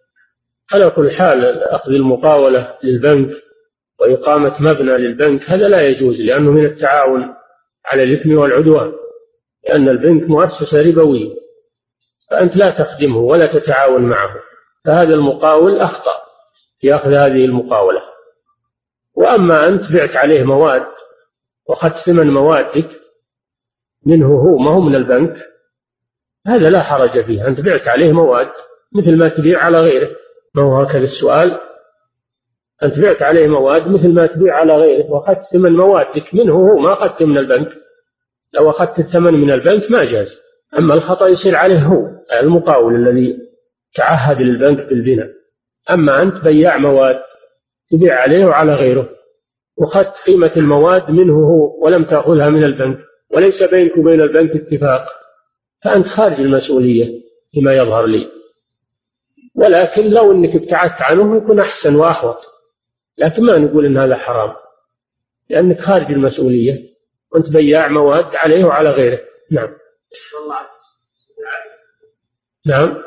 على كل حال أخذ المقاولة للبنك وإقامة مبنى للبنك هذا لا يجوز لأنه من التعاون على الإثم والعدوان لأن البنك مؤسسة ربوية فأنت لا تخدمه ولا تتعاون معه فهذا المقاول أخطأ في أخذ هذه المقاولة. وأما أنت بعت عليه مواد وأخذت ثمن موادك منه هو ما هو من البنك هذا لا حرج فيه أنت بعت عليه مواد مثل ما تبيع على غيره. ما هو هكذا السؤال أنت بعت عليه مواد مثل ما تبيع على غيره وأخذت ثمن موادك منه هو ما أخذت من البنك. لو أخذت الثمن من البنك ما جاز. أما الخطأ يصير عليه هو المقاول الذي تعهد للبنك بالبناء. أما أنت بياع مواد تبيع عليه وعلى غيره. وأخذت قيمة المواد منه هو ولم تأخذها من البنك وليس بينك وبين البنك اتفاق. فأنت خارج المسؤولية فيما يظهر لي. ولكن لو أنك ابتعدت عنه يكون أحسن وأحوط لكن ما نقول أن هذا حرام. لأنك خارج المسؤولية. وأنت بياع مواد عليه وعلى غيره. نعم. نعم.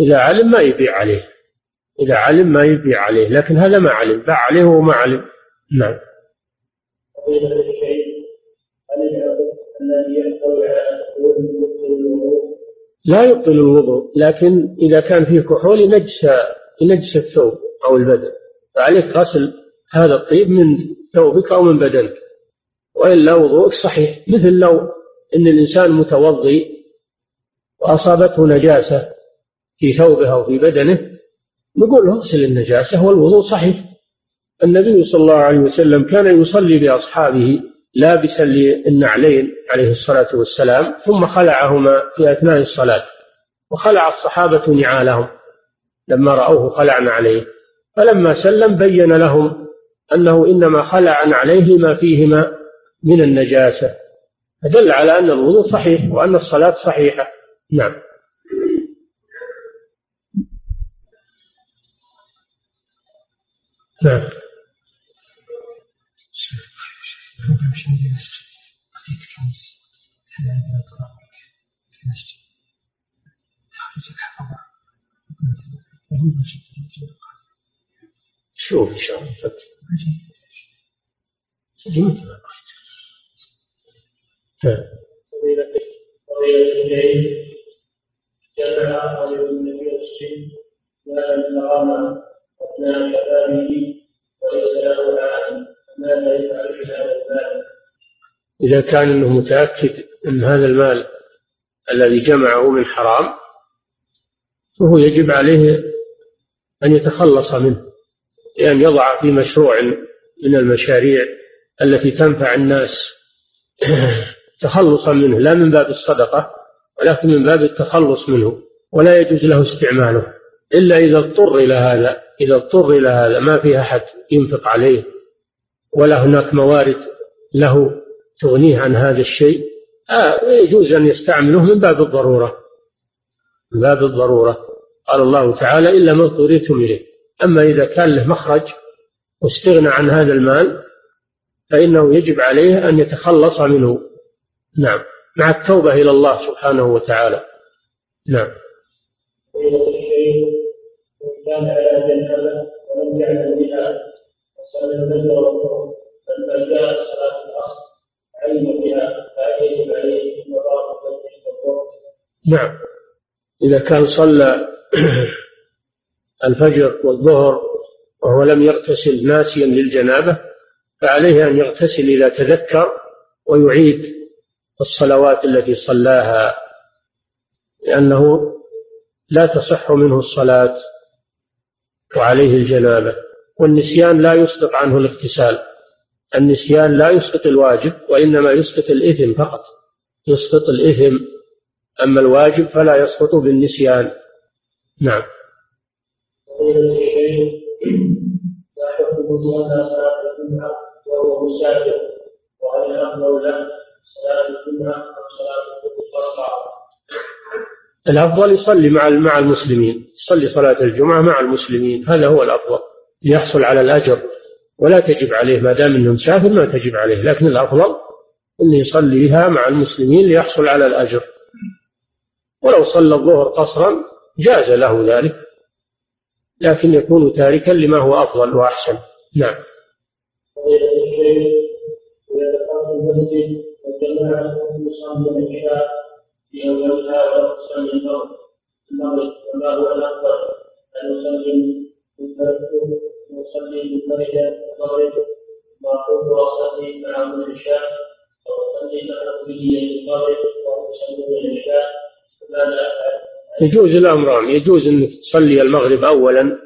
إذا علم ما يبيع عليه. إذا علم ما يبيع عليه. لكن هذا ما علم. باع عليه وما علم. نعم. لا يبطل الوضوء لكن إذا كان فيه كحول ينجس ينجس الثوب أو البدن. فعليك غسل هذا الطيب من ثوبك أو من بدنك. وإلا وضوءك صحيح مثل لو أن الإنسان متوضي وأصابته نجاسة في ثوبه أو في بدنه نقول له اغسل النجاسة والوضوء صحيح. النبي صلى الله عليه وسلم كان يصلي بأصحابه لابسا للنعلين عليه الصلاة والسلام ثم خلعهما في أثناء الصلاة وخلع الصحابة نعالهم لما رأوه خلعنا عليه. فلما سلم بين لهم أنه إنما خلع عليه لما فيهما من النجاسة فدل على أن الوضوء صحيح وأن الصلاة صحيحة. نعم. نعم. شوف ان شاء الله تجي مثل ما قلت جمع رجل النبي السن ما الكرامة أثناء كلامه وليس له عالم إذا كان أنه متأكد أن هذا المال الذي جمعه من حرام فهو يجب عليه أن يتخلص منه بأن يضع في مشروع من المشاريع التي تنفع الناس تخلصا منه لا من باب الصدقة ولكن من باب التخلص منه ولا يجوز له استعماله إلا إذا اضطر إلى هذا إذا اضطر إلى هذا ما في أحد ينفق عليه. ولا هناك موارد له تغنيه عن هذا الشيء. آه يجوز أن يستعمله من باب الضرورة. من باب الضرورة. قال الله تعالى إلا ما اضطررتم إليه. أما إذا كان له مخرج واستغنى عن هذا المال فإنه يجب عليه أن يتخلص منه. نعم. مع التوبة إلى الله سبحانه وتعالى. نعم. كان على جنابة ولم يعلم بها وصلى الفجر صلاه الاصل علم بها عليه نعم. إذا كان صلى الفجر والظهر وهو لم يغتسل ناسيا للجنابة فعليه أن يغتسل إذا تذكر ويعيد الصلوات التي صلاها لأنه لا تصح منه الصلاة وعليه الجنابة. والنسيان لا يسقط عنه الاغتسال. النسيان لا يسقط الواجب وإنما يسقط الإثم فقط. يسقط الإثم. أما الواجب فلا يسقط بالنسيان. نعم. وهو مسافر وهل الأفضل صلاة الجمعة أو صلاة الأفضل يصلي مع مع المسلمين. يصلي صلاة الجمعة مع المسلمين. هذا هو الأفضل. ليحصل على الأجر ولا تجب عليه ما دام أنه مسافر ما تجب عليه لكن الأفضل أنه يصليها مع المسلمين ليحصل على الأجر. ولو صلى الظهر قصرا جاز له ذلك لكن يكون تاركا لما هو أفضل وأحسن. نعم. المسجد في أن المغرب. وأصلي معه بنية المغرب. أفعل؟ يجوز الأمران. يجوز أنك تصلي المغرب أولا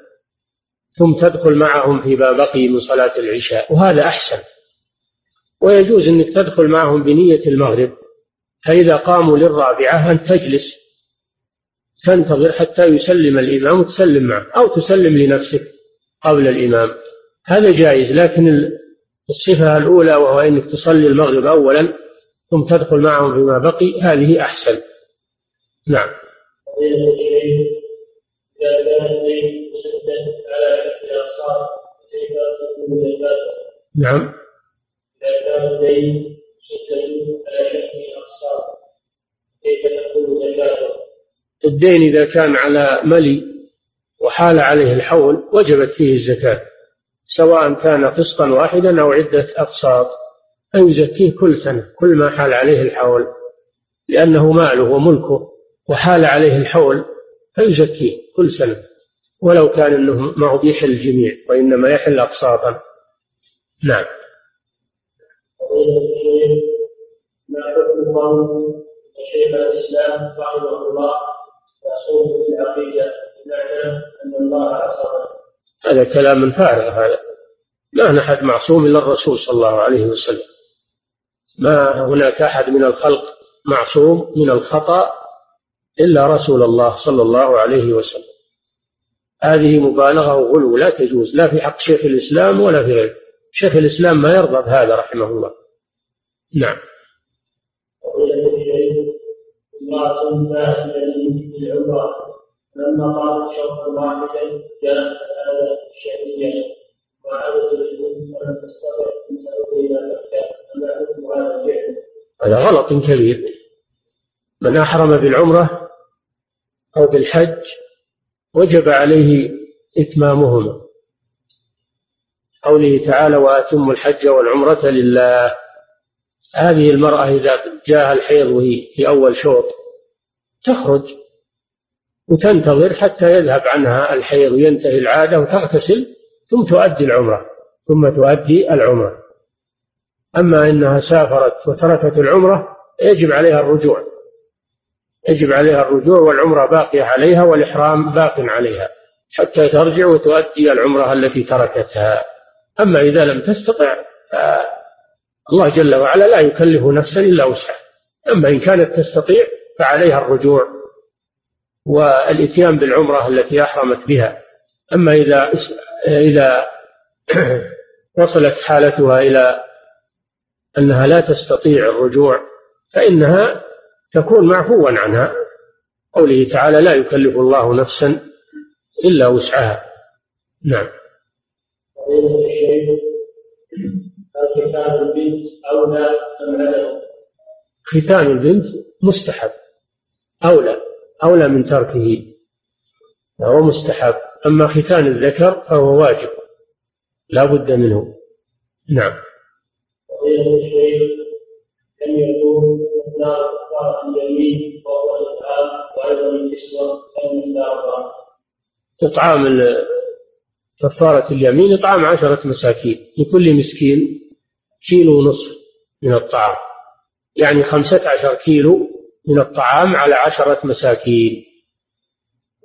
ثم تدخل معهم فيما بقي من صلاة العشاء. وهذا أحسن. ويجوز أنك تدخل معهم بنية المغرب. فإذا قاموا للرابعة أن تجلس. تنتظر حتى يسلم الإمام وتسلم معه. أو تسلم لنفسك. قبل الإمام. هذا جائز لكن الصفة الأولى وهو أنك تصلي المغرب أولا ثم تدخل معهم فيما بقي هذه أحسن. نعم. نعم. الدين إذا كان على ملي وحال عليه الحول وجبت فيه الزكاة سواء كان قسطا واحدا أو عدة أقساط فيزكيه كل سنة كل ما حال عليه الحول لأنه ماله وملكه وحال عليه الحول فيزكيه كل سنة ولو كان أنه ما هو بيحل الجميع وإنما يحل أقساطا. نعم. ما حكم قول شيخ الإسلام رحمه الله؟ يصوم هذا كلام فارغ هذا. ما نحد معصوم إلا الرسول صلى الله عليه وسلم. ما هناك أحد من الخلق معصوم من الخطأ إلا رسول الله صلى الله عليه وسلم. هذه مبالغة وغلو لا تجوز لا في حق شيخ الإسلام ولا في غيره. شيخ الإسلام ما يرضى بهذا رحمه الله. نعم. امرأة لما قالت شوطا واحدا جاءت هذا الشهرية وعادت الجنود فلم تستطع تذهب إلى مكة. فما حكم هذا الفعل؟ هذا غلط كبير. من أحرم بالعمرة أو بالحج وجب عليه إتمامهما. قوله تعالى وأتموا الحج والعمرة لله. هذه المرأة إذا جاءها الحيض وهي في أول شوط تخرج. وتنتظر حتى يذهب عنها الحيض وينتهي العادة وتغتسل ثم تؤدي العمرة ثم تؤدي العمرة. أما إنها سافرت وتركت العمرة يجب عليها الرجوع. يجب عليها الرجوع والعمرة باقية عليها والإحرام باق عليها حتى ترجع وتؤدي العمرة التي تركتها. أما إذا لم تستطع الله جل وعلا لا يكلف نفسا إلا وسعها. أما إن كانت تستطيع فعليها الرجوع. والإتيان بالعمرة التي أحرمت بها. أما إذا إذا وصلت حالتها إلى أنها لا تستطيع الرجوع فإنها تكون معفوا عنها. قوله تعالى لا يكلف الله نفسا إلا وسعها. نعم. ختان البنت أولى أم ختان البنت مستحب. أولى. أولى من تركه فهو مستحب. أما ختان الذكر فهو واجب لا بد منه. نعم. يكون اليمين وأيضا الكسوة إطعام كفارة اليمين إطعام عشرة مساكين. لكل مسكين كيلو ونصف من الطعام. يعني خمسة عشر كيلو من الطعام على عشرة مساكين.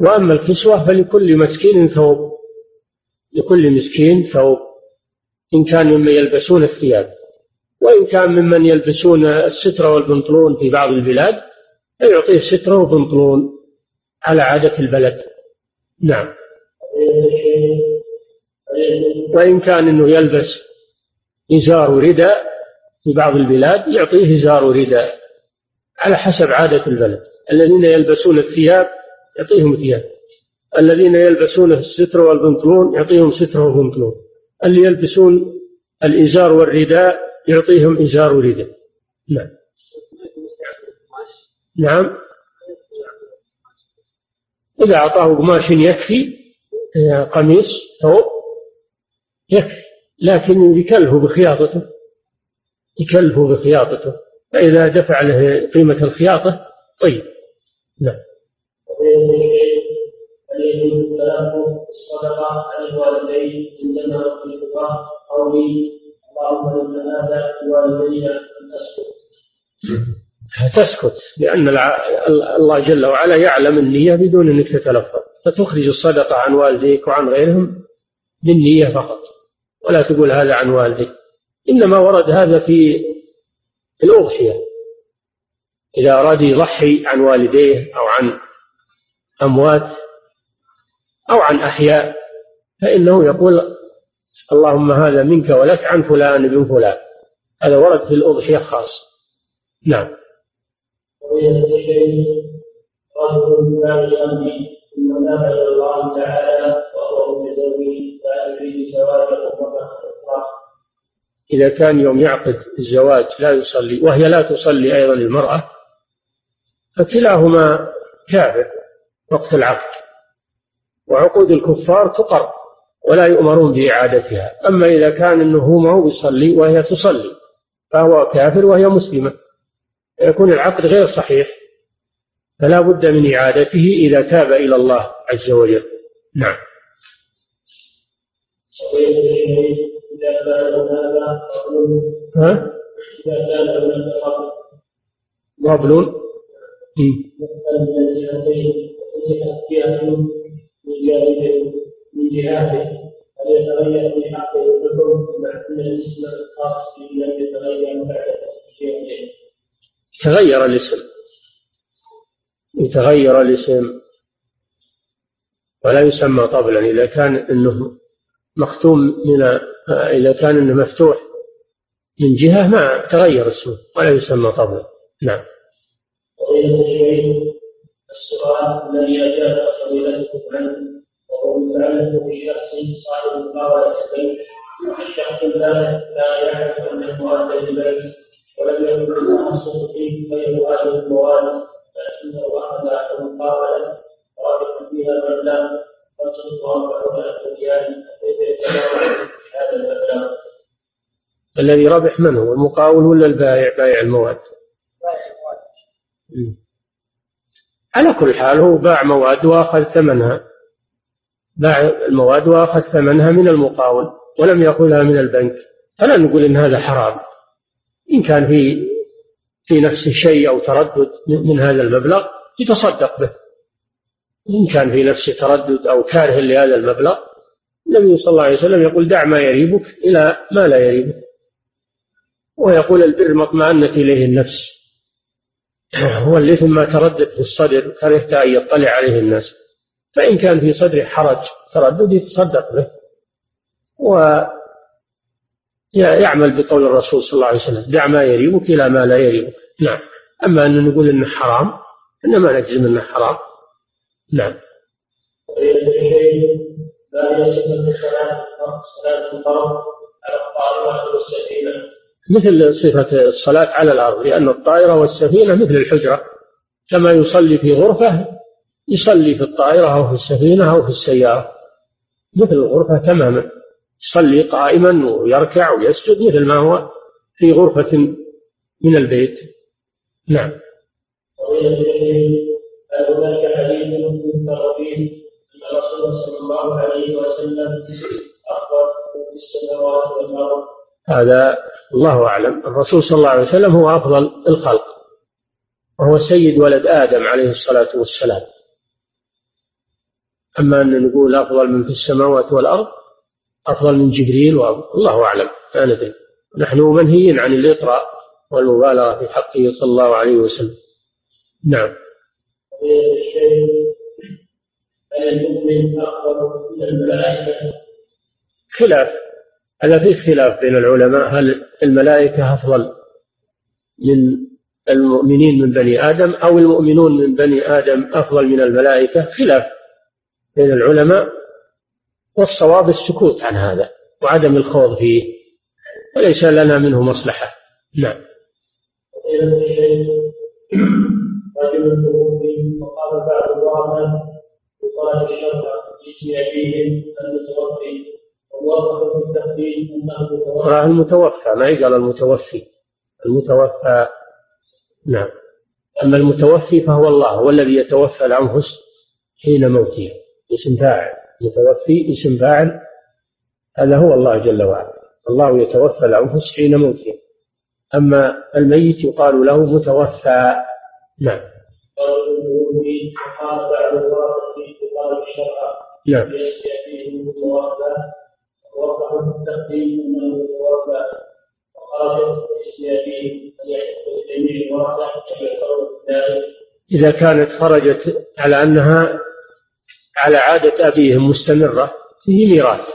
وأما الكسوة فلكل مسكين ثوب لكل مسكين ثوب إن كان ممن يلبسون الثياب. وإن كان ممن يلبسون الستر والبنطلون في بعض البلاد فيعطيه سترة وبنطلون على عادة البلد. نعم. وإن كان أنه يلبس إزار ورداء في بعض البلاد يعطيه إزار ورداء على حسب عادة البلد. الذين يلبسون الثياب يعطيهم ثياب. الذين يلبسون الستر والبنطلون يعطيهم ستر وبنطلون. اللي يلبسون الإزار والرداء يعطيهم إزار ورداء. نعم. نعم. إذا أعطاه قماش يكفي قميص ثوب يكفي لكن يكلفه بخياطته. يكلفه بخياطته. فإذا دفع له قيمة الخياطة طيب. نعم. الصدقة عن الوالدين عندما قولي اللهم إن هذا أن تسكت تسكت لأن الله جل وعلا يعلم النية بدون أنك تتلفظ. فتخرج الصدقة عن والديك وعن غيرهم بالنية فقط ولا تقول هذا عن والدي إنما ورد هذا في الأضحية إذا أراد يضحي عن والديه أو عن أموات أو عن أحياء فإنه يقول اللهم هذا منك ولك عن فلان بن فلان. هذا ورد في الأضحية خاص نعم. ذهب إلى الله تعالى وهو إذا كان يوم يعقد الزواج لا يصلي وهي لا تصلي أيضا المرأة فكلاهما كافر وقت العقد. وعقود الكفار تقر ولا يؤمرون بإعادتها. أما إذا كان أنه هو ما هو يصلي وهي تصلي فهو كافر وهي مسلمة. يكون العقد غير صحيح فلا بد من إعادته إذا تاب إلى الله عز وجل. نعم. إذا ها؟ إذا قبل من جهاته يتغير في حقه مع ان الاسم الخاص به لم يتغير بعد تغير الاسم. يتغير الاسم. ولا يسمى طبلا إذا كان أنه مختوم من إذا كان أنه مفتوح من جهة ما تغير اسمه ولا يسمى طبلا نعم. السؤال الذي أجاب فضيلتكم عنه وهو متعلق بشخص صاحب مقاولة البيت الشخص لا لا يعرف أن المواد البيت ولم يكن أصل فيه غير هذه المواد فإنه أخذ مقابلة رابطا فيها المبلغ هذا المبلغ الذي ربح من هو؟ المقاول ولا البائع؟ بائع المواد؟ على كل حال هو باع مواد وأخذ ثمنها. باع المواد وأخذ ثمنها من المقاول ولم يأخذها من البنك. فلا نقول إن هذا حرام. إن كان في في نفسه شيء أو تردد من هذا المبلغ يتصدق به. إن كان في نفسه تردد أو كاره لهذا المبلغ النبي صلى الله عليه وسلم يقول دع ما يريبك إلى ما لا يريبك. ويقول البر ما اطمأنت إليه النفس. هو الإثم ما تردد في الصدر كرهت أن يطلع عليه الناس. فإن كان في صدره حرج تردد يتصدق به. و يعمل بقول الرسول صلى الله عليه وسلم دع ما يريبك إلى ما لا يريبك. نعم. أما أن نقول إنه حرام إنما نجزم إنه حرام. نعم. مثل صفة الصلاة على الأرض لأن الطائرة والسفينة مثل الحجرة. كما يصلي في غرفة يصلي في الطائرة أو في السفينة أو في السيارة. مثل الغرفة تماما. يصلي قائما ويركع ويسجد مثل ما هو في غرفة من البيت. نعم. فيه أن الرسول صلى الله عليه وسلم اخبر في السماوات والأرض. هذا الله أعلم. الرسول صلى الله عليه وسلم هو أفضل الخلق. وهو سيد ولد آدم عليه الصلاة والسلام. أما أن نقول أفضل من في السماوات والأرض أفضل من جبريل والله أعلم. لا ندري. نحن منهيين عن الاطراء والمبالغة في حقه صلى الله عليه وسلم. نعم. المؤمن أفضل من الملائكة خلاف. هذا فيه خلاف بين العلماء؟ هل الملائكة أفضل من المؤمنين من بني آدم أو المؤمنون من بني آدم أفضل من الملائكة؟ خلاف بين العلماء. والصواب السكوت عن هذا وعدم الخوض فيه. وليس لنا منه مصلحة. نعم. رجل توفي وقال بعض الورثة يقال الشرع باسم أبيهم المتوفي. في التقديم أنه المتوفى ما يقال المتوفي. المتوفى نعم. أما المتوفي فهو الله هو الذي يتوفى الأنفس حين موتها اسم فاعل. متوفي اسم فاعل هذا هو الله جل وعلا. الله يتوفى الأنفس حين موتها أما الميت يقال له متوفى. نعم. في الشرع نعم. ووقع التقديم ذلك إذا كانت خرجت على أنها على عادة أبيهم مستمرة فيه ميراث.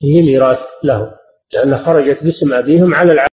فيه ميراث له لأن خرجت باسم أبيهم على العادة.